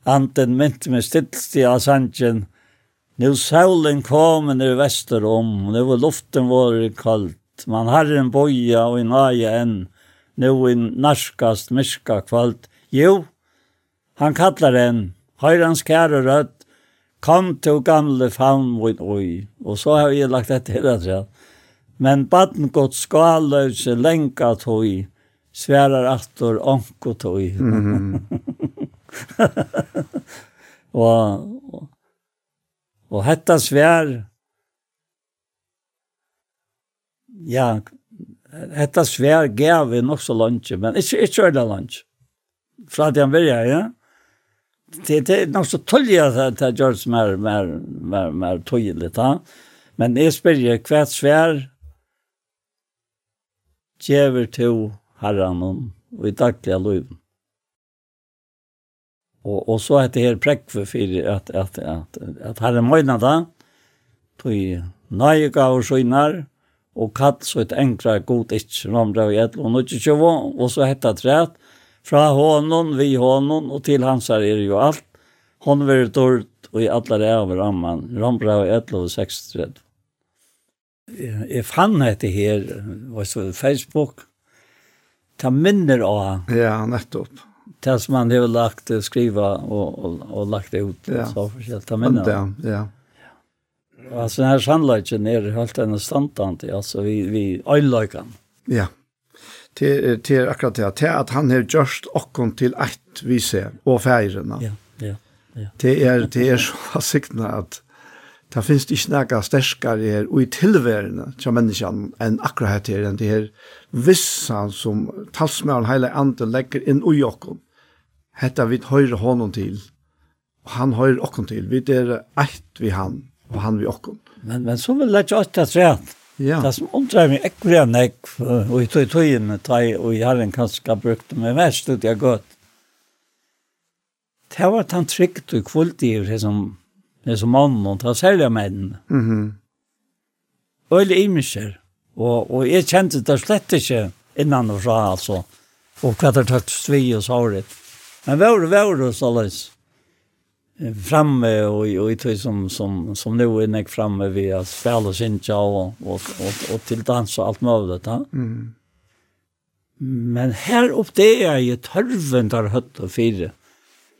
anten mynt med stilsti av sannsjen, nu saulen kom i vesterom, nu var luften var kaldt, man har en boja og en aja enn, nu i narskast myska kvöld. Jo, han kallar en, høyr hans kære rødt, kom til gamle faun mot oi. Og så har jeg lagt dette hele ja. Men baden gått skaløse lenka tog, sverar aftur onko tog. Mm -hmm. og, og, og hetta svær, ja, Hetta svær gav vi nog så lunch, men inte inte själva lunch. Från den början, ja. Det det är nog så tolja att det görs mer mer mer mer tydligt, va? Men jag speljer kvärt svær Gjever to herran og i daglige liv. Og, og så er det her prekk for fyrir at, at, at, at herren møyna da, tog nøye gav og skjønner, og kall så et enkla god ikke, romra og gjedl og nødtjøvå, og så hetta træt, fra honom, vi honom, og til hans her er jo alt, hon vil dård og i alle er av ramman, romra og gjedl og 63. Jeg fann hette her, var så Facebook, ta minner av. Ja, nettopp. Det som han har lagt, skriva og, og, og lagt ut, ja. så forskjellig, ta minner av. Ja, ja. Alltså den här sannolikheten är helt enn standant, alltså vi, vi öjlöjkan. Ja, till, till akkurat det. Till att han har gjort okkon till ett vi ser, och färgerna. Ja, ja, ja. Det är, det är så siktna att det finns ikke noe sterskere her, og i tilværende til menneskene, enn akkurat her, enn det her vissan som talsmøren hele andre legger inn i okken. Hetta vi høyre honom til, og han høyre okken til. Vi er eit vi han og han vi okkom. Men, men så vil jeg ikke alltid trene. Ja. Det som undrar meg ekkur enn jeg, og i tog tøyen, og i herren kanskje brukt det, meg mest ut jeg gått. Det var han trygt og kvult i det som, det som mann og det var særlig menn. Mm -hmm. Øylig imisjer, og, og jeg kjente det slett ikke innan og fra, altså, og hva det takt svi og såret. Men vore, vore, såleis framme och och i tog som som som nu är näck framme vi att spela sin och och och till dans och allt möjligt va. Mm. Men här upp det är ju törven där hött och fyra.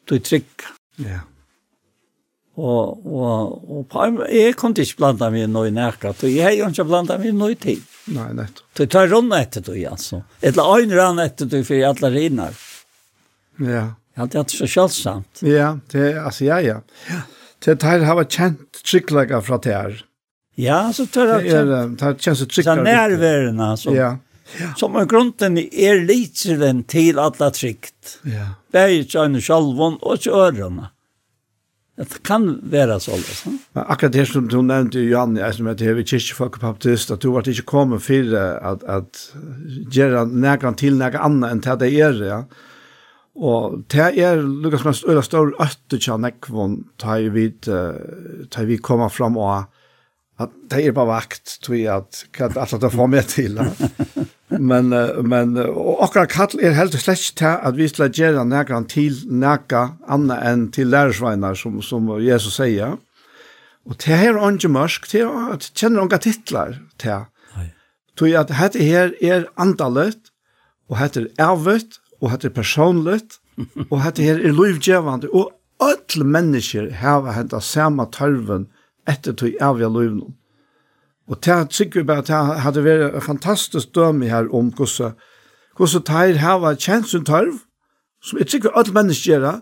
Du tryck. Ja. Och och och på jag kunde inte blanda mig nu i närka. Du jag ju inte blanda mig nu i tid. Nej, nej. Du tar runt efter du alltså. Eller en rann efter du för alla rinnar. Ja. Ja, det er så kjølsamt. Ja, det er, altså, ja, ja. Ja. Det er har vært kjent trygglegger fra det her. Ja, så det er kjent. Det er kjent så trygglegger. Så nærværende, altså. Ja. Som er grunden er litselen til alla trygt. Ja. Det er ikke en sjalvån og ikke ørene. Det kan være så. Liksom. Men Akkurat det som du nevnte, Johan, jeg som heter Heve Kirkefolkepaptist, at du var ikke kommet for at, at gjøre nægan til nægan annet enn til det er, ja. Og det er lukkast mest øyla stor øtter tja nekvon ta i vid, ta i vid koma fram og at det er bare vakt, tror jeg at hva er alt det får med til. Men, men og akkurat kall er helt slett ikke til at vi skal gjøre nekran til nekka annet enn til lærersveinar som, som Jesus sier. Og det her er ikke mørk, det er at kjenner unga titlar til. Tog jeg at dette her er andalet, og dette er avvitt, og hatt er personligt, og hatt her er lovgjevande, og alle mennesker hava henta samme tarven etter tog avja lovnum. Og det er sikkert bare at det hadde vært en fantastisk døme her om hvordan, hvordan teir hava kjent sin tarv, som er sikkert alle mennesker gjør det,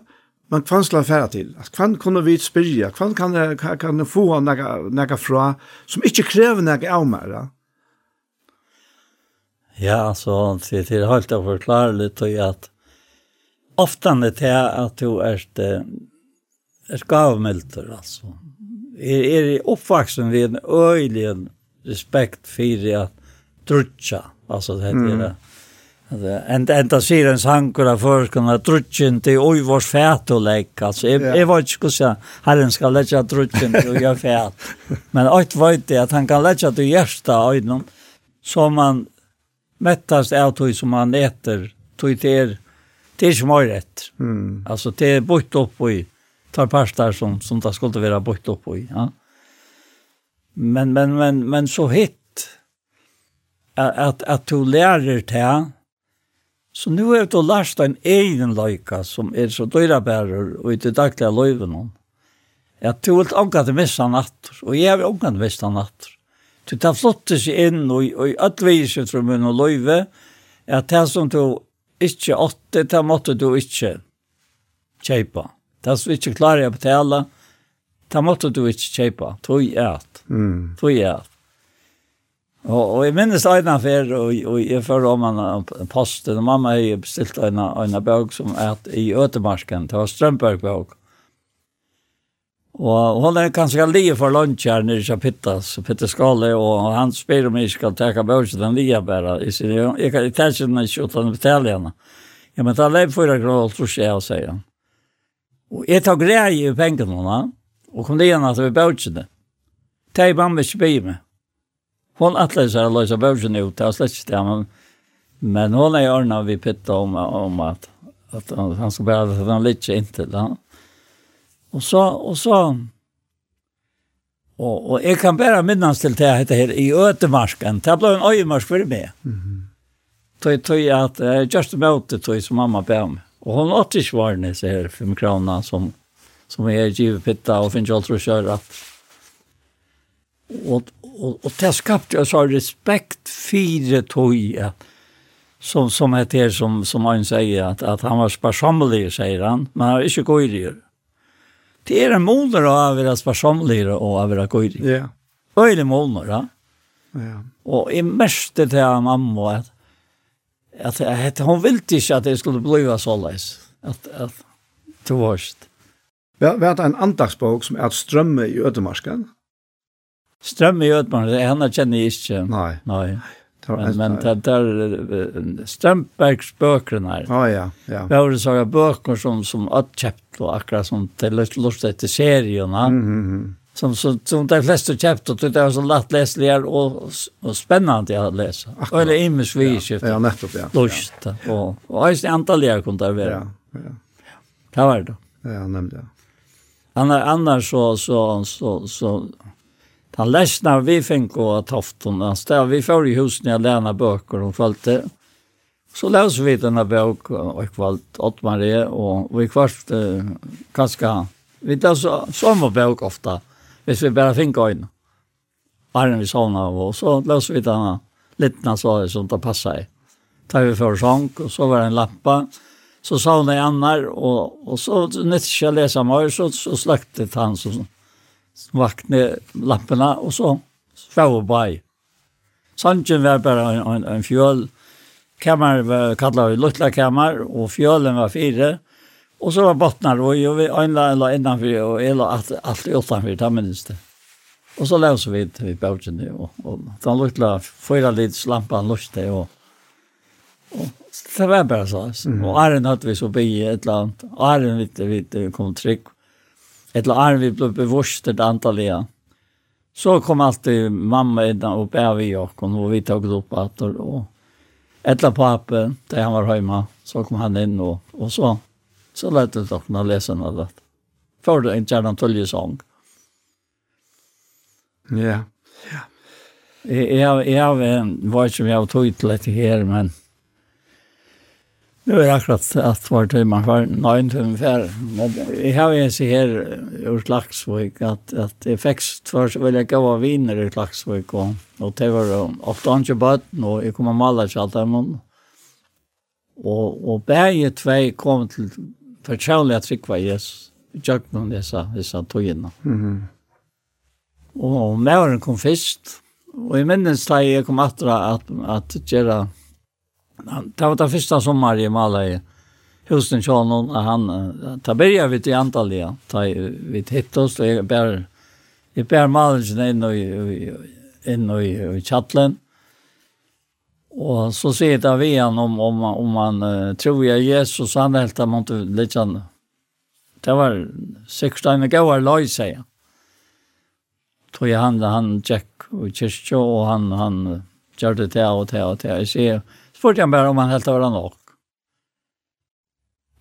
men hva skal fære til? Hva kunne vi spyrja? Hva kan, kan få noe, noe fra som ikke krever noe av meg? Ja, så det är helt att förklara lite att ofta när det är att du er är skavmälter alltså. Är är oppvaksen ved en øyelig respekt för att trutcha alltså det heter det. Alltså en enda sier en sankor av förskarna trutchen till oi vars fæt och leik, altså. jag, jag var inte skulle säga herren letja lägga trutchen oi vårs fæt. Men alt vet det att han kan letja til hjersta ögonen så man mättast av tog som man äter, tog det är, det är som har rätt. Mm. Alltså det är bort upp i, tar pastar som, som det skulle vara bort upp i. Ja. Men, men, men, men så hitt att, att, att du lärer det Så nu är det lärst en egen lojka som är så dyra bärer och i det dagliga löven. Att du vill ånga till missa natt och jag vill ånga till missa natt. Du tar flottet seg inn og, og i atviset fra min og løyve, at det som du ikke åtte, det måtte du ikke kjøpe. Det som ikke klarer å betale, det måtte du ikke kjøpe. Tog et. Mm. Tog et. Og, og jeg minnes en affær, og, og jeg fører om en posten, og mamma har bestilt en, en bøk som er i Øtemarken, det var Strømberg-bøk. Mm Og hon er kanskje lige for lunch her nere i Pittas, Pittas skole, og han spyr om jeg skal teka børsen den lige bare. Jeg sier, jeg jeg, jeg tar ikke den ikke uten å betale henne. Ja, men ta leip for fyra kroner, tror ikke jeg, sier han. Og jeg tar greie i pengen henne, og kom lia henne til børsen. Ta i mamma ikke by med. Hon atler seg å løse børsen ut, det er slett ikke det, men, men hon er i ørna vi Pitta om, om at, at han skal bare at han litt inntil ja. Og så, og så, og, og jeg kan bare minnes til det heter her, i Øtemarken, det ble en øyemarsk for meg. Mm -hmm. Tøy, tøy at, uh, just about det tøy som mamma ber om. Og hun åtte ikke var nese så her, fem kroner som, som jeg giver pitta og finner alt å kjøre at. Og, og, og det skapte jeg så respekt fire tøy ja. som som heter som som han säger att att han var sparsamlig säger han men han var inte godig Det är en måler av være församlingar och av være god. Ja. Öle måler, ja. Ja. Och i meste det här mamma att at, at hon ville inte att det skulle bli så løs. Att at det var Vi har en andagsbok som är at strömme i Ödemarken. Strömme i Ödemarken, det henne känner jag inte. Nej. Nej. Men, men det där Strömbergs böckerna här. Ja, ja, ja. Det var sådana böcker som, som att köpt och akkurat som till lust efter serierna. Mm, mm, mm. Som, som, som de flesta köpt och det var så lättläsliga och, och spännande att läsa. Akkurat. Eller imens vidskift. Ja, ja, nettopp, ja. Lust. Ja. Och, och just antalliga kunde det vara. Ja, ja. Det var det. Ja, nämligen. Annars, annars så, så, så, så, så Han läsna vi fick gå av han Där vi får i husen jag läna böcker och följde. Så läser vi den här bok och kvalt åt Marie och vi kvart eh, kanske vi tar så samma bok ofta. Hvis vi bara fick in. Arren vi såna och så läser vi den här så som det passa i. Tar vi för sång och så var det en lappa så sa hon det annar och, och så när jag läsa mer så, så släckte han så, vakne lampene, og så sov by. Sanchen var bare en, en, en fjøl, kammer var kallet vi Lutla kammar och fjölen var fire, og så var bottnar og jag vi anla la og jeg la alt, alt utanför där minnes det. Og så lås vi vid bouchen og, og, och den lilla fyra lits lampan lyste og, og det var bare så. Mm. Och Arne hade vi så bi ett land. Arne vet vi kom trygg, ett larm vi blev bevurst ett antal år. Så kom alltid mamma in och bär vi och och vi tog upp att och eller pappa, där han var hemma, så kom han in och, och så, så lät det doktorna läsa något. För det en gärna tölje sång. Ja, ja. Jag, jag, jag vet inte om jag tog till det här, men Nu är det akkurat att vart man var nöjd för fär. Men jag har ju sett här ur Laxvik att att det effekt för vill jag gå vinner ur Laxvik och och det var ofta inte bara och jag kommer måla så där man och och bäge två kom till förtroligt att trycka yes. Jag kom dessa dessa tojen. Mhm. Och mären kom först. Och i minnes där jag kom att att att göra Det var det første sommer i Malai, husen Kjønnen, og han ta börja vid i Antalya ta vid hittos och jag bär jeg bär malingen in och in och i chatten og så sier det vi han om om om han uh, tror jeg Jesus han helt han litt sånn, det var sikkert sex timmar løy, sier säger tog jeg han han Jack og Chesho og han han gjør det och det och det jag ser spurte han bare om han helt var nok.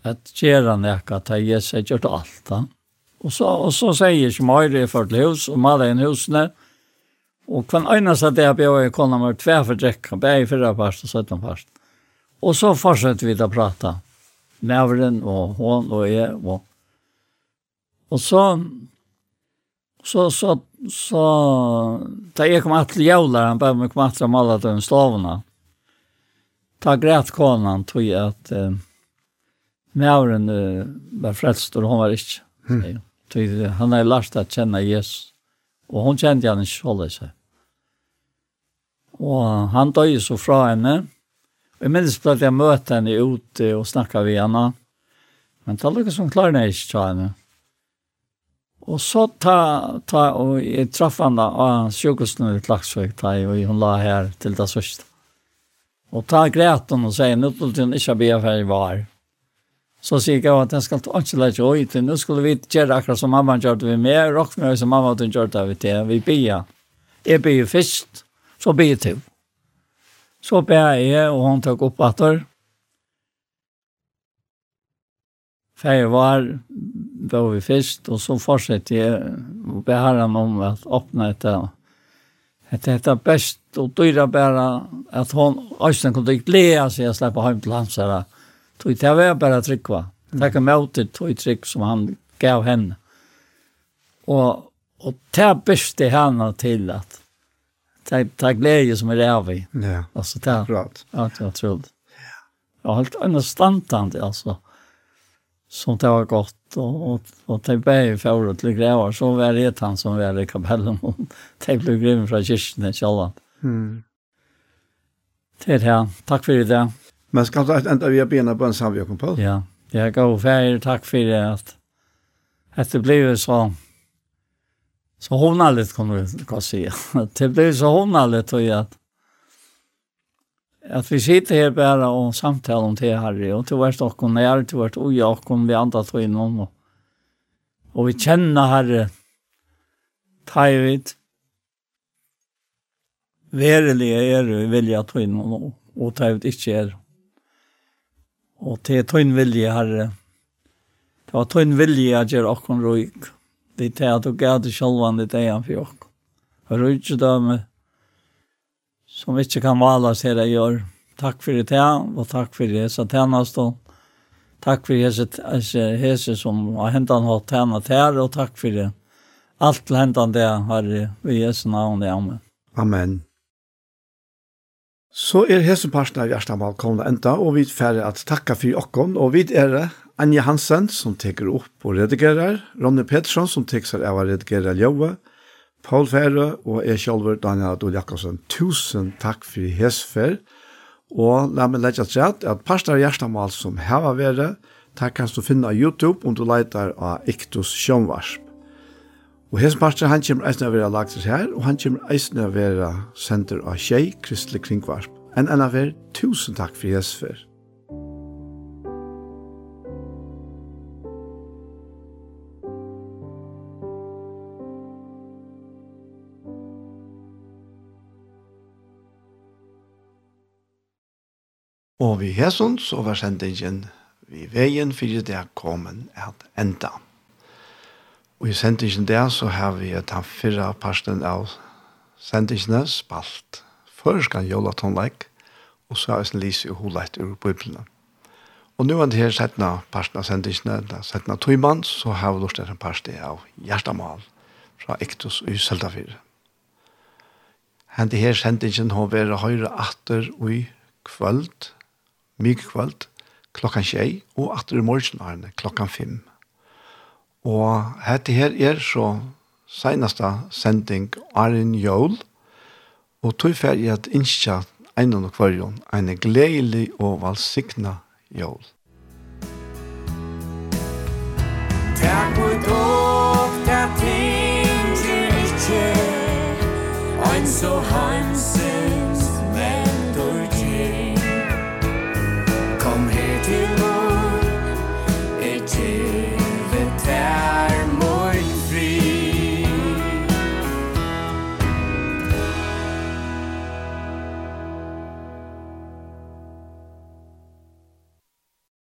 At gjør han ikke at jeg har gjort alt. Da. Og så, og så sier jeg ikke Møyre i til hus, og maler inn husene, og hver eneste det jeg bjør jeg kunne med tve for drekka, bare i fyrre part og søtten part. Og så fortsetter vi å prate. Nævren og hon og jeg. Og, og så, så, så, så, da jeg kom til jævler, han bare kom at til male den stavene, ta grät konan tog jag att eh, Mauren uh, var frälst och hon var inte. Mm. Tog, han har lärt att känna Jesus. Och hon kände han inte så sig. Och han dög så från henne. Och jag minns på att jag mötte henne ute och snackade med henne. Men det var lika som klarade inte till henne. Og så ta, ta og jeg traff henne av sjukhusen i Klagsvik, ta, og hun la her til det sørste. Och ta gräten och säger nu til den inte be för var. Så säger jag att den ska ta inte lägga ut. Nu skulle vi gjøre akkurat som mamma gjorde vi med. Rock med som mamma hade gjort det vi til, Vi be. Jeg be först. Så be jag. Så be jeg, och hun tog upp att det. Var var vi först och så fortsatte jeg, og be herren om att öppna ett det är best og dyra bare at hun også kunne ikke lea seg jeg slippe hjem til hans her. Tog det var bare bara tryggva. Takk om til tog trygg som han gav henne. Og, og det er best beste henne til at det er glede som er av i. Ja, altså, det, er akkurat. Ja, det var trolig. Ja, helt understandande altså. Som det var godt och och och det blev förut till grävar så var det han som var i kapellen och det blev grym från kyrkan i Kjalland. Mm. Det här. Tack för det. Men ska du enda vi bena på en samverkan på? Ja. Jag går för tack för det att at det blev så så honalligt kommer vi kan se. Det blev så honalligt och att att vi sitter här bara och samtalar om det här och till vart och när till vart och jag kom vi andra tog in om och, vi känner herre tajvit verelige er vilja tøyn og, og tøyvet ikke er. Og til tøyn vilje herre, det var tøyn vilje at gjør okken røyk. Det er til at du gav det sjølvan ditt egen for okken. Og røykedømme som ikke kan valas her jeg gjør. Takk for det og takk for det så tjenest og takk for det hese som har hentet hentan hatt tjenest her og takk for det. Alt Allt hentan det har vi i Jesu navn, amen. Amen. Så er hese parten av Gjerstamal kommet enda, og vi færre at takka for okkon, og vi er det Anja Hansen som teker opp og redigerer, Ronny Pettersson som teker seg av å redigere ljøve, Paul Fære og jeg selv, Daniel Adol Jakobsen. Tusen takk for hesfer, og la meg legge til at parten av Gjerstamal som har vært, takk kan du finne av YouTube om du leiter av Iktus Sjønvarsp. Og hans parten, han kommer eisne å være lagt her, og han kommer eisne å være senter av tjei, kristelig kringvarp. En enn av er, tusen takk for hans for. Og vi hesund, så var sendingen vi veien fyrir det kommen at enda. Og i sendingen der så har vi et av fyrre parsten av sendingene spalt. Først kan jola tonleik, og så har vi sin lise og holet ur biblene. Og nu er det her settene parsten av sendingene, da settene tøymann, så har vi lort en parste av hjertemal fra Ektus og Seldafyr. Hent her sendingen har vært høyre atter og i kvöld, mye kvöld, klokkan tjei, og atter i morgen klokkan fem. Og hette her er så seneste sending Arin Jól, og tog fer i at innskja en og kvarjon, en gledelig og valsikna jól. Takk og dokta ting til ikkje, ein så hanse